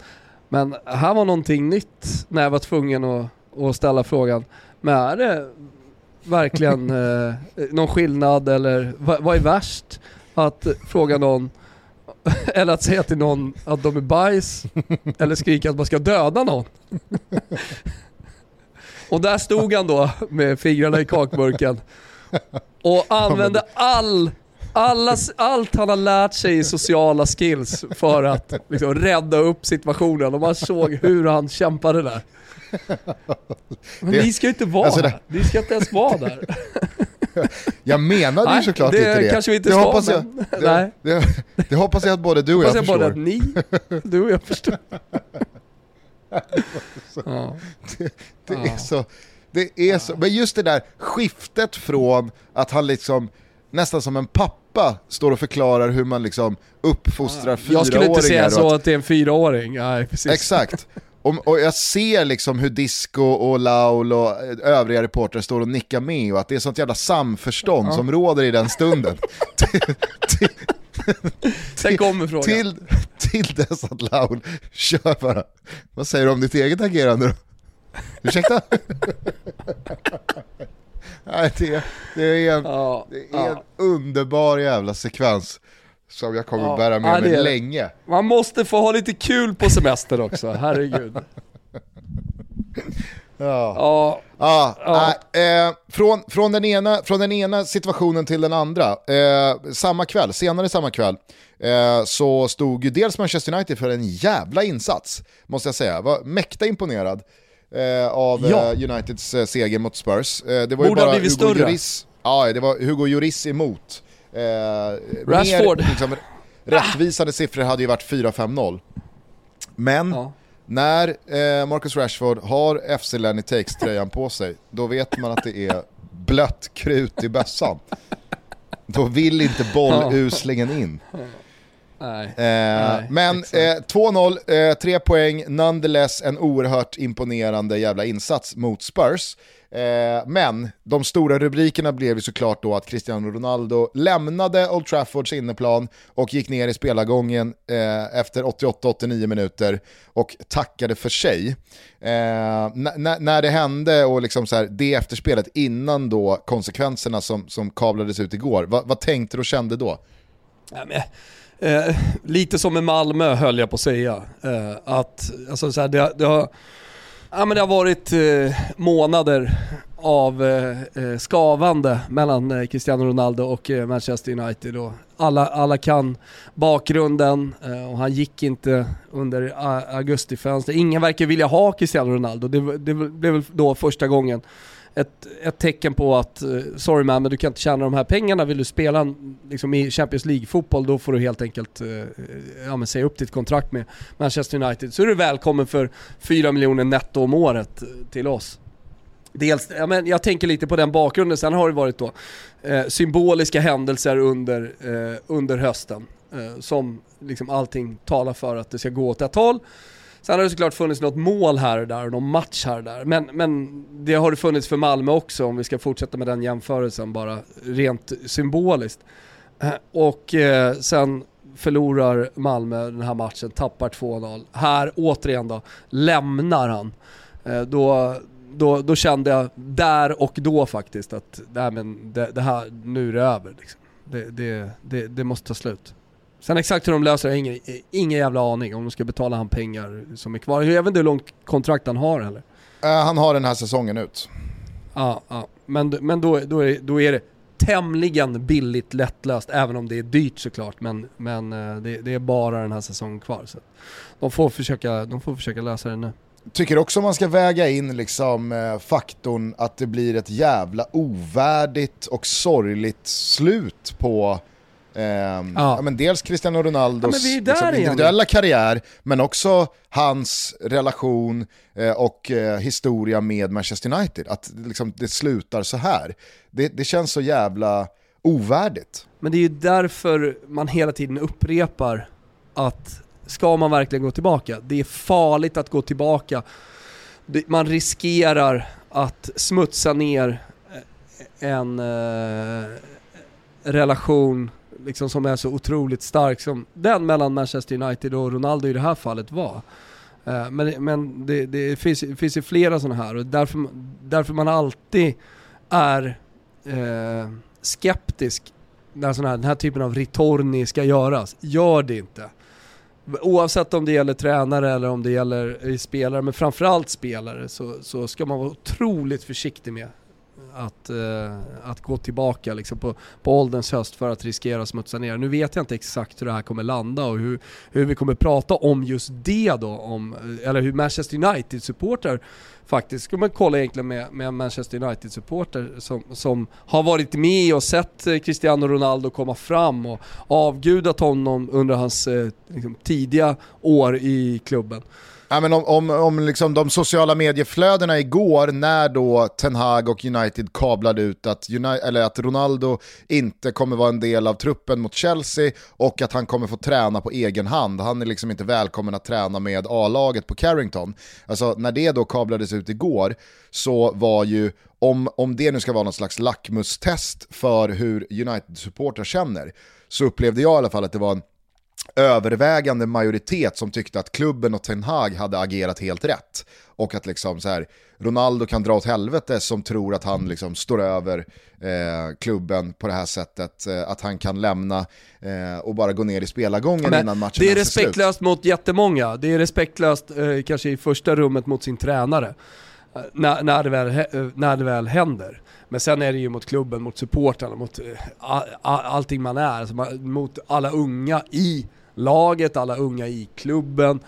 Men här var någonting nytt när jag var tvungen att, att ställa frågan. Men är det verkligen eh, någon skillnad eller vad, vad är värst? Att fråga någon eller att säga till någon att de är bajs eller skrika att man ska döda någon. Och där stod han då med fingrarna i kakburken och använde all, alla, allt han har lärt sig i sociala skills för att liksom rädda upp situationen och man såg hur han kämpade där. Men Det- ni ska ju inte vara alltså det- här. Ni ska inte ens vara där. Jag menade ju såklart det inte det. kanske vi inte det ska, hoppas jag, men- det, nej. Det, det hoppas jag att både du och Hoppas jag jag förstår. att ni, du och jag förstår. Ja. Det Ja. är så, det är så, men just det där skiftet från att han liksom nästan som en pappa står och förklarar hur man liksom uppfostrar fyraåringar. Jag skulle inte säga så att det är en fyraåring. Nej, precis. Exakt. Och, och jag ser liksom hur Disco och Laul och övriga reportrar står och nickar med och att det är sånt jävla samförstånd Ja. som råder i den stunden. till, till, Sen kommer frågan. till, till dess att Laul kör bara. Vad säger du om ditt eget agerande då? Ursäkta? Nej, det, det är en, Ja, det är en ja. underbar jävla sekvens som jag kommer Ja, bära med mig länge. Man måste få ha lite kul på semester också, herregud. Ja. Ja, Ja, Ja. eh, från, från, den ena, från den ena situationen till den andra. Eh, samma kväll, senare samma kväll, eh, så stod ju dels Manchester United för en jävla insats, måste jag säga. Var mäkta imponerad av Ja. eh, Uniteds eh, seger mot Spurs. Eh, det var ju Borde ha bara Hugo större. Lloris, ja, det var Hugo Lloris emot. Eh, Rashford. Mer, liksom, rättvisande siffror hade ju varit 4-5-0. Men ja. när eh, Marcus Rashford har FC Lenny Takes-tröjan på sig, då vet man att det är blött krut i bössan. Då vill inte bolluslingen in. Nej. Eh, Nej, men eh, 2-0, eh, 3 poäng, nonetheless en oerhört imponerande jävla insats mot Spurs. Eh, men de stora rubrikerna blev ju såklart då att Cristiano Ronaldo lämnade Old Traffords inneplan och gick ner i spelargången eh, efter 88-89 minuter och tackade för sig. Eh, när det hände och liksom så här, det efterspelet innan då konsekvenserna som, som kablades ut igår, vad, vad tänkte du och kände då? Ja, men, eh, lite som med Malmö höll jag på att säga. Eh, att, alltså, så här, det, det, har, ja, men det har varit eh, månader av eh, eh, skavande mellan eh, Cristiano Ronaldo och eh, Manchester United. Och alla, alla kan bakgrunden eh, och han gick inte under eh, augustifönstret. Ingen verkar vilja ha Cristiano Ronaldo. Det, det blev väl då första gången ett, ett tecken på att, eh, sorry man, men du kan inte tjäna de här pengarna. Vill du spela liksom, i Champions League-fotboll, då får du helt enkelt eh, ja, men säga upp ditt kontrakt med Manchester United. Så är du välkommen för 4 miljoner netto om året eh, till oss. Dels, ja, men jag tänker lite på den bakgrunden, sen har det varit då eh, symboliska händelser under, eh, under hösten. Eh, som liksom allting talar för att det ska gå åt ett håll. Sen har det såklart funnits något mål här och där och någon match här och där. Men, men det har det funnits för Malmö också om vi ska fortsätta med den jämförelsen bara rent symboliskt. Eh, och eh, sen förlorar Malmö den här matchen, tappar 2-0. Här återigen då, lämnar han. Eh, Då, då, då kände jag där och då faktiskt att nej, men det, det här, nu är det över. Liksom. Det, det, det, det måste ta slut. Sen exakt hur de löser det har ingen, ingen jävla aning om de ska betala han pengar som är kvar. Jag vet inte hur långt kontrakt han har heller. Eh, han har den här säsongen ut. Ja, ja. Men, men då, då, är, då är det tämligen billigt lättlöst, även om det är dyrt såklart. Men, men eh, det, det är bara den här säsongen kvar. Så de, får försöka, de får försöka lösa det nu. Tycker också man ska väga in liksom, eh, faktorn att det blir ett jävla ovärdigt och sorgligt slut på ehm, ja. men dels Cristiano Ronaldos Ja, liksom, individuella karriär, men också hans relation eh, och eh, historia med Manchester United. Att liksom, det slutar så här. Det, det känns så jävla ovärdigt. Men det är ju därför man hela tiden upprepar att ska man verkligen gå tillbaka? Det är farligt att gå tillbaka. Man riskerar att smutsa ner eh, en eh, relation liksom som är så otroligt stark som den mellan Manchester United och Ronaldo i det här fallet var. Eh, men men det, det finns, det finns ju flera sådana här och därför, därför man alltid är eh, skeptisk när sån här, den här typen av ritorni ska göras. Gör det inte. Oavsett om det gäller tränare eller om det gäller spelare, men framförallt spelare, så, så ska man vara otroligt försiktig med att, eh, att gå tillbaka liksom på, på ålderns höst för att riskera att smutsa ner. Nu vet jag inte exakt hur det här kommer landa och hur, hur vi kommer prata om just det då, om, eller hur Manchester United-supportrar faktiskt. Ska man kolla egentligen med, med Manchester United-supporter som, som har varit med och sett eh, Cristiano Ronaldo komma fram och avgudat honom under hans eh, liksom, tidiga år i klubben. Ja, men om, om, om liksom de sociala medieflödena igår när då Ten Hag och United kablade ut att, United, eller att Ronaldo inte kommer vara en del av truppen mot Chelsea och att han kommer få träna på egen hand. Han är liksom inte välkommen att träna med A-laget på Carrington. Alltså när det då kablades ut igår så var ju, om, om det nu ska vara något slags lackmustest för hur United-supportrar känner, så upplevde jag i alla fall att det var en övervägande majoritet som tyckte att klubben och Ten Hag hade agerat helt rätt. Och att liksom så här, Ronaldo kan dra åt helvete som tror att han liksom står över eh, klubben på det här sättet. Eh, att han kan lämna eh, och bara gå ner i spelargången Men innan matchen Det är respektlöst mot jättemånga. Det är respektlöst eh, kanske i första rummet mot sin tränare. Eh, när, när, det väl, eh, när det väl händer. Men sen är det ju mot klubben, mot supportrarna, mot all, all, allting man är. Alltså mot alla unga i laget, alla unga i klubben.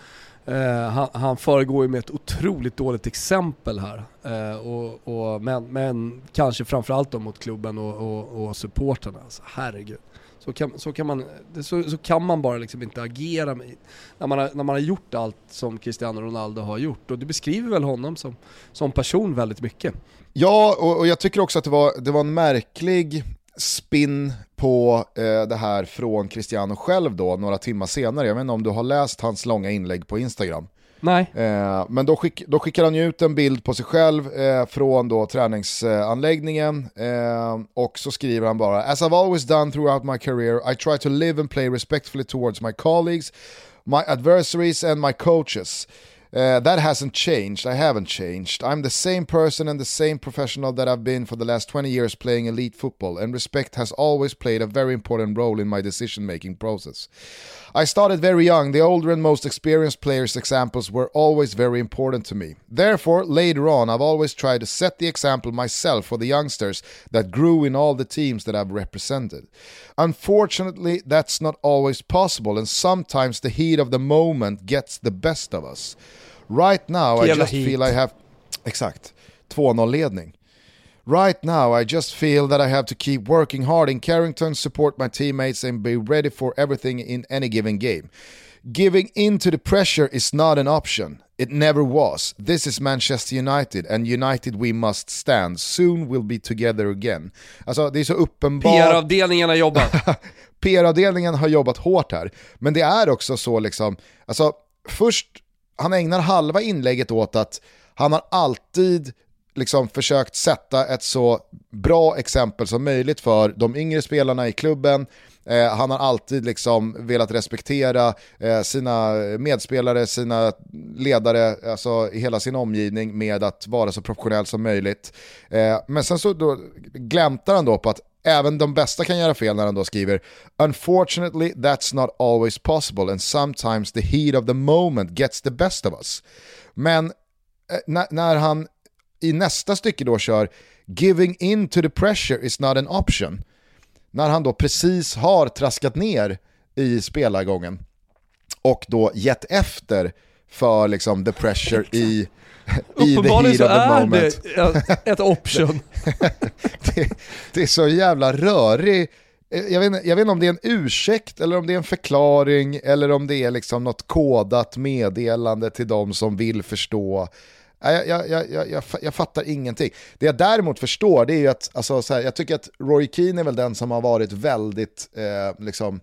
Eh, han, han föregår ju med ett otroligt dåligt exempel här. Eh, och, och, men, men kanske framförallt då mot klubben och, och, och supporterna. Alltså, herregud. Så kan, så, kan man, så, så kan man bara liksom inte agera med, när, man har, när man har gjort allt som Cristiano Ronaldo har gjort. Och det beskriver väl honom som, som person väldigt mycket. Ja, och, och jag tycker också att det var, det var en märklig spin på eh, det här från Cristiano själv då, några timmar senare. Jag vet inte om du har läst hans långa inlägg på Instagram. Nej. Eh, men då, skick, då skickar han ju ut en bild på sig själv eh, från då träningsanläggningen eh, och så skriver han bara “As I've always done throughout my career, I try to live and play respectfully towards my colleagues, my adversaries and my coaches”. Uh, that hasn't changed. I haven't changed. I'm the same person and the same professional that I've been for the last 20 years playing elite football, and respect has always played a very important role in my decision making process. I started very young. The older and most experienced players' examples were always very important to me. Therefore, later on, I've always tried to set the example myself for the youngsters that grew in all the teams that I've represented. Unfortunately, that's not always possible, and sometimes the heat of the moment gets the best of us. Right now I just hit. feel I have... Exakt. 2-0-ledning. Right now I just feel that I have to keep working hard in Carrington, support my teammates and be ready for everything in any given game. Giving in to the pressure is not an option. It never was. This is Manchester United and United we must stand. Soon we'll be together again. Alltså det är så uppenbart... PR-avdelningen har jobbat. PR-avdelningen har jobbat hårt här. Men det är också så liksom, alltså först han ägnar halva inlägget åt att han har alltid liksom försökt sätta ett så bra exempel som möjligt för de yngre spelarna i klubben. Eh, han har alltid liksom velat respektera eh, sina medspelare, sina ledare, alltså hela sin omgivning med att vara så professionell som möjligt. Eh, men sen så då gläntar han då på att Även de bästa kan göra fel när han då skriver “Unfortunately that's not always possible and sometimes the heat of the moment gets the best of us”. Men eh, när han i nästa stycke då kör “Giving in to the pressure is not an option” när han då precis har traskat ner i spelargången och då gett efter för liksom the pressure i Uppenbarligen så är det ett option. det, det, är så jävla rörig, jag vet, inte, jag vet inte om det är en ursäkt eller om det är en förklaring eller om det är liksom något kodat meddelande till de som vill förstå. Jag, jag, jag, jag, jag fattar ingenting. Det jag däremot förstår det är ju att, alltså, så här, jag tycker att Roy Keane är väl den som har varit väldigt eh, liksom,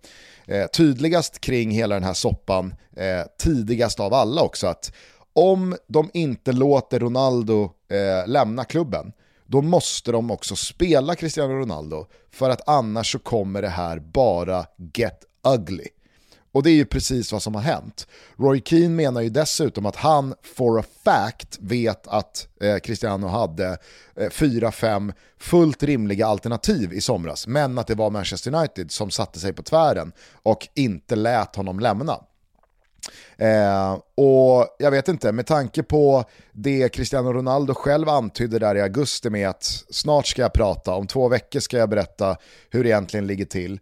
eh, tydligast kring hela den här soppan, eh, tidigast av alla också. att om de inte låter Ronaldo eh, lämna klubben, då måste de också spela Cristiano Ronaldo, för att annars så kommer det här bara get ugly. Och det är ju precis vad som har hänt. Roy Keane menar ju dessutom att han for a fact vet att eh, Cristiano hade eh, fyra, fem fullt rimliga alternativ i somras, men att det var Manchester United som satte sig på tvären och inte lät honom lämna. Eh, och jag vet inte, med tanke på det Cristiano Ronaldo själv antydde där i augusti med att snart ska jag prata, om två veckor ska jag berätta hur det egentligen ligger till.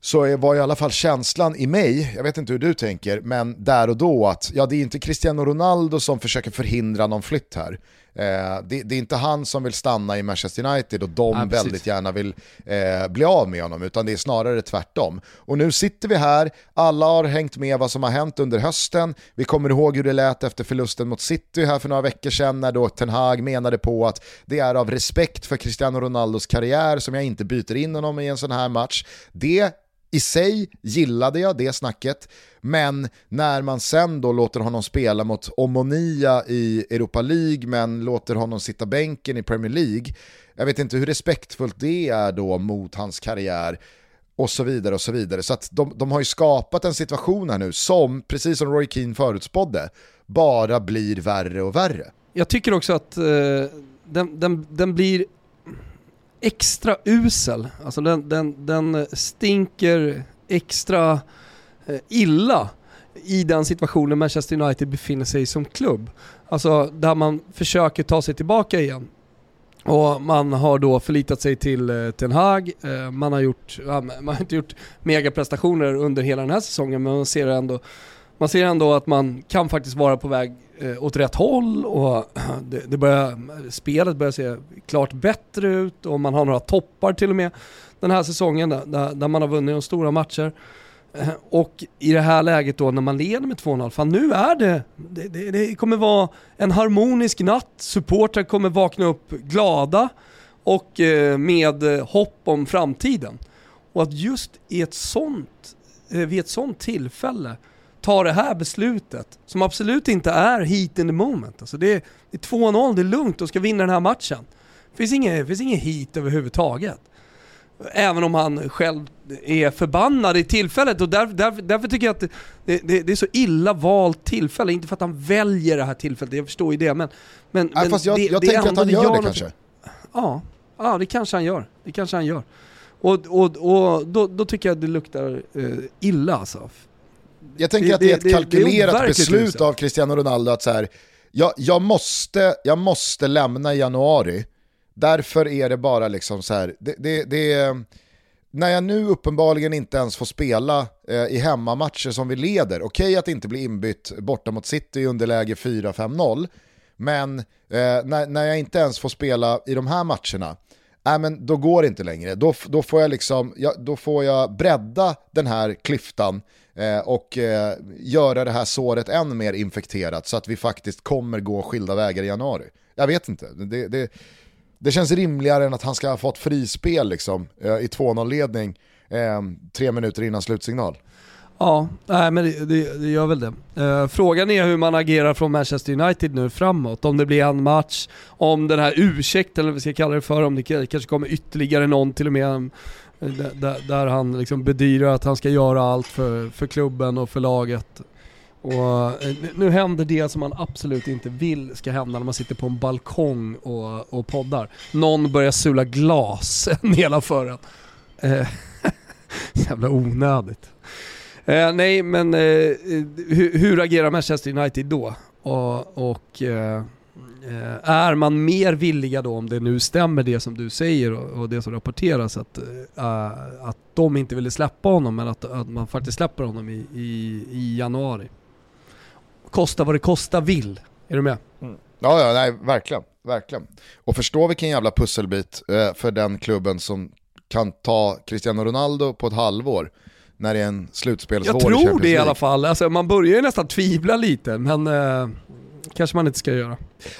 så var i alla fall känslan i mig, jag vet inte hur du tänker, men där och då att ja, det är inte Cristiano Ronaldo som försöker förhindra någon flytt här. Eh, det, det, är inte han som vill stanna i Manchester United och de ja, väldigt gärna vill eh, bli av med honom, utan det är snarare tvärtom. Och nu sitter vi här, alla har hängt med vad som har hänt under hösten, vi kommer ihåg hur det lät efter förlusten mot City här för några veckor sedan när då Ten Hag menade på att det är av respekt för Cristiano Ronaldos karriär som jag inte byter in honom i en sån här match. Det i sig gillade jag det snacket, men när man sen då låter honom spela mot Omonia i Europa League men låter honom sitta bänken i Premier League, jag vet inte hur respektfullt det är då mot hans karriär och så vidare och så vidare. Så att de, de har ju skapat en situation här nu som, precis som Roy Keane förutspådde, bara blir värre och värre. Jag tycker också att eh, den, den, den blir extra usel. Alltså den, den, den eh, stinker extra eh, illa i den situationen Manchester United befinner sig som klubb. Alltså där man försöker ta sig tillbaka igen. Och man har då förlitat sig till eh, Ten Hag, eh, man har, gjort, ja, man har inte gjort megaprestationer under hela den här säsongen men man ser ändå, man ser ändå att man kan faktiskt vara på väg eh, åt rätt håll och det, det börjar, spelet börjar se klart bättre ut och man har några toppar till och med den här säsongen där, där man har vunnit de stora matcher. Eh, och i det här läget då när man leder med 2-0, fan nu är det, det, det, det kommer vara en harmonisk natt, supportrar kommer vakna upp glada och eh, med hopp om framtiden. Och att just i ett sånt, eh, vid ett sånt tillfälle ta det här beslutet, som absolut inte är heat in the moment. Alltså det, är, är 2-0, det är lugnt, de ska vinna den här matchen. Det finns inget, finns inget heat överhuvudtaget. Även om han själv är förbannad i tillfället och därför, därför, därför tycker jag att det, det, det, är så illa valt tillfälle. Inte för att han väljer det här tillfället, jag förstår ju det men... men, ja, men fast jag, det, jag tänker att han gör det kanske. Ja, ja, det kanske han gör. Det kanske han gör. Och, och, och då, då tycker jag att det luktar eh, illa alltså jag tänker det, att det är ett kalkylerat beslut av Cristiano Ronaldo att så här, jag, jag, måste, jag måste lämna i januari, därför är det bara liksom så här, det, det, när jag nu uppenbarligen inte ens får spela eh, i hemmamatcher som vi leder, okej okay att inte bli inbytt borta mot City i underläge 4-5-0, men eh, när, när jag inte ens får spela i de här matcherna, äh, men då går det inte längre. Då, då, får jag liksom, ja, då får jag bredda den här klyftan Eh, och eh, göra det här såret än mer infekterat så att vi faktiskt kommer gå skilda vägar i januari. Jag vet inte, det, det, det känns rimligare än att han ska ha fått frispel liksom, eh, i 2-0-ledning tre minuter innan slutsignal. Ja, nej, men det, det, det, gör väl det. Frågan är hur man agerar från Manchester United nu framåt. Om det blir en match, om den här ursäkten, eller vad vi ska kalla det för, om det kanske kommer ytterligare någon till och med där, där han liksom bedyrar att han ska göra allt för, för klubben och för laget. Och eh, nu händer det som man absolut inte vill ska hända när man sitter på en balkong och, och poddar. Någon börjar sula glas nedanför en. Eh, jävla onödigt. Eh, nej, men eh, eh hur, hur, agerar Manchester United då? Och, och eh, är man mer villiga då, om det nu stämmer det som du säger och, och det som rapporteras, att, uh, att de inte ville släppa honom, men att, att man faktiskt släpper honom i, i, i januari? Kosta vad det kosta vill. Är du med? Mm. Ja, ja, nej, verkligen. verkligen. Och förstå vilken jävla pusselbit eh, för den klubben som kan ta Cristiano Ronaldo på ett halvår när det är en slutspelsvår Jag tror det i alla fall. Alltså, man börjar ju nästan tvivla lite, men eh, kanske man inte ska göra.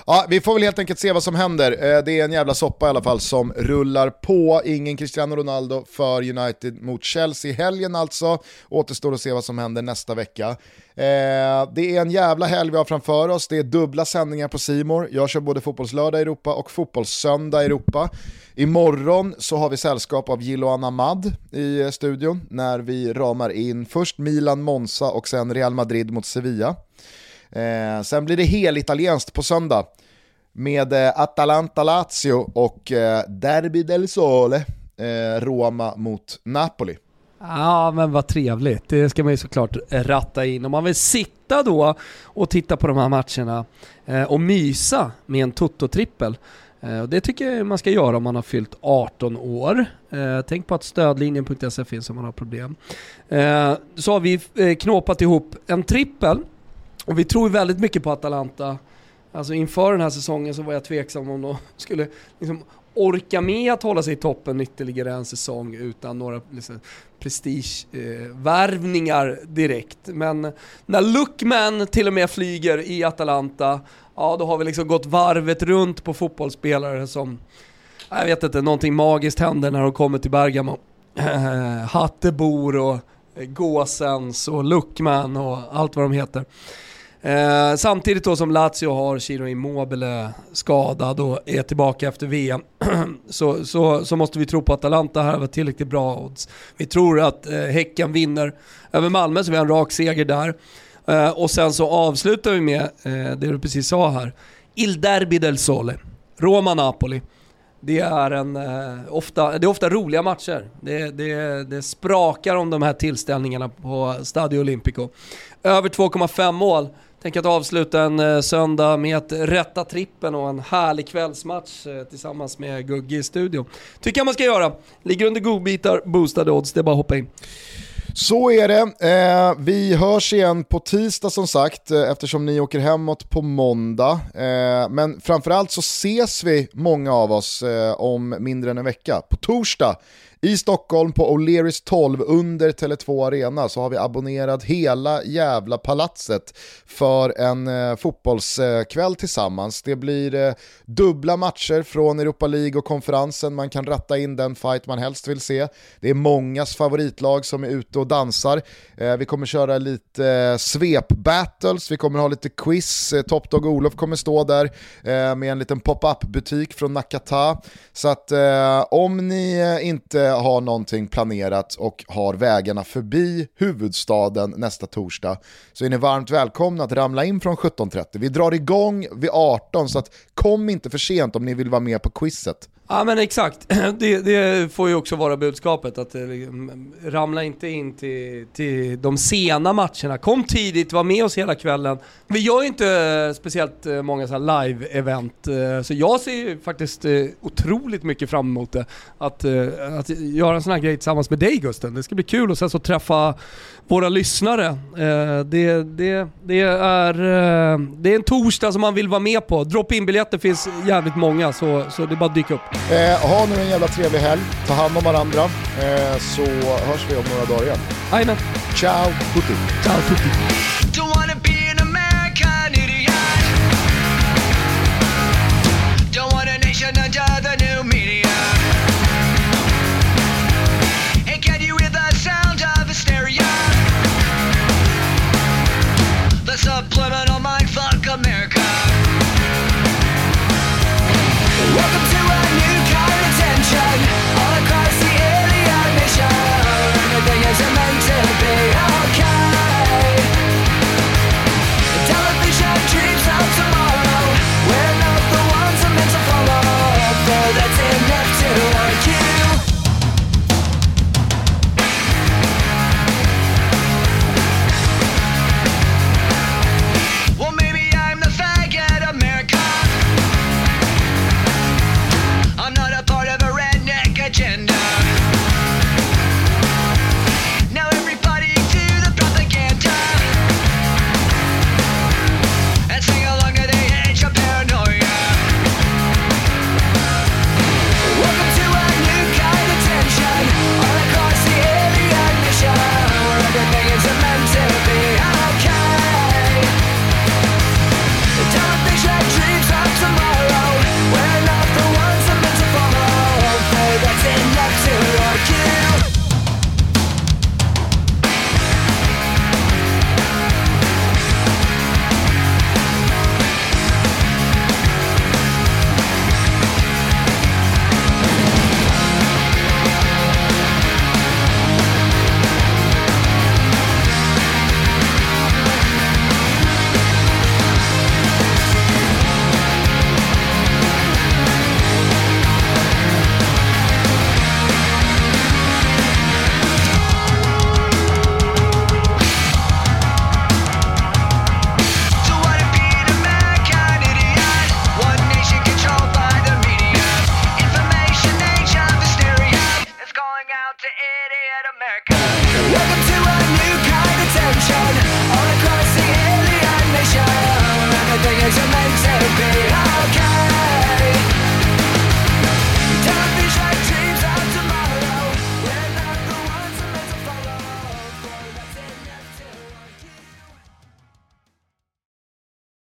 Ja, vi får väl helt enkelt se vad som händer. Eh, det är en jävla soppa i alla fall som rullar på. Ingen Cristiano Ronaldo för United mot Chelsea. i Helgen alltså. Återstår att se vad som händer nästa vecka. Eh, det är en jävla helg vi har framför oss. Det är dubbla sändningar på Simor. Jag kör både Fotbollslördag i Europa och Fotbollssöndag i Europa. Imorgon så har vi sällskap av Jiloan Ahmad i eh, studion när vi ramar in först Milan, Monza och sen Real Madrid mot Sevilla. Eh, sen blir det helitalienskt på söndag med eh, Atalanta-Lazio och eh, Derby del Sole, eh, Roma mot Napoli. Ja men vad trevligt, det ska man ju såklart ratta in. Om man vill sitta då och titta på de här matcherna eh, och mysa med en Toto-trippel Eh, det tycker jag man ska göra om man har fyllt 18 år. Eh, tänk på att stödlinjen.se finns om man har problem. Eh, så har vi eh, knåpat ihop en trippel och vi tror väldigt mycket på Atalanta. Alltså inför den här säsongen så var jag tveksam om de skulle liksom orka med att hålla sig i toppen ytterligare en säsong utan några liksom, prestigevärvningar eh, direkt. Men när Lookman till och med flyger i Atalanta, ja då har vi liksom gått varvet runt på fotbollsspelare som, jag vet inte, någonting magiskt händer när de kommer till Bergamo. Hattebor och Gåsens och Lookman och allt vad de heter. Eh, samtidigt då som Lazio har Ciro Immobile skadad och är tillbaka efter VM så, så, så, måste vi tro på att Atalanta här var tillräckligt bra odds. Vi tror att eh, Häcken vinner över Malmö så vi har en rak seger där. Eh, och sen så avslutar vi med eh, det du precis sa här. Il Derby del Sole, Roma-Napoli. Det är, en, eh, ofta, det är ofta roliga matcher. Det, det, det sprakar om de här tillställningarna på Stadio Olimpico. Över 2,5 mål. Tänk att avsluta en eh, söndag med att rätta trippen och en härlig kvällsmatch eh, tillsammans med Gugge i studion. Tycker jag man ska göra. Ligger under godbitar, boostade odds, det är bara att hoppa in. Så är det. Eh, vi hörs igen på tisdag som sagt eh, eftersom ni åker hemåt på måndag. Eh, men framförallt så ses vi många av oss eh, om mindre än en vecka. På torsdag i Stockholm på O'Learys 12 under Tele2 Arena så har vi abonnerat hela jävla palatset för en eh, fotbollskväll tillsammans. Det blir eh, dubbla matcher från Europa League och konferensen, man kan ratta in den fight man helst vill se. Det är mångas favoritlag som är ute och dansar. Eh, vi kommer köra lite eh, svep-battles, vi kommer ha lite quiz, eh, Top Dog Olof kommer stå där eh, med en liten pop-up butik från Nakata. Så att eh, om ni eh, inte eh, har någonting planerat och har vägarna förbi huvudstaden nästa torsdag så är ni varmt välkomna att ramla in från 17.30. Vi drar igång vid 18 så att kom inte för sent om ni vill vara med på quizet. Ja men exakt, det, det, får ju också vara budskapet att eh, liksom, ramla inte in till, till de sena matcherna. Kom tidigt, var med oss hela kvällen. Vi gör ju inte eh, speciellt eh, många live-event, eh, så jag ser ju faktiskt otroligt mycket fram emot det. Att, att göra en sån här grej tillsammans med dig Gusten. Det ska bli kul och sen så träffa våra lyssnare. Det, det, det, är, det är en torsdag som man vill vara med på. Drop-in-biljetter finns jävligt många så, så det är bara att dyka upp. Eh, ha nu en jävla trevlig helg, ta hand om varandra, eh, så hörs vi om några dagar igen. Jajamän. Ciao tutti. Ciao tutti.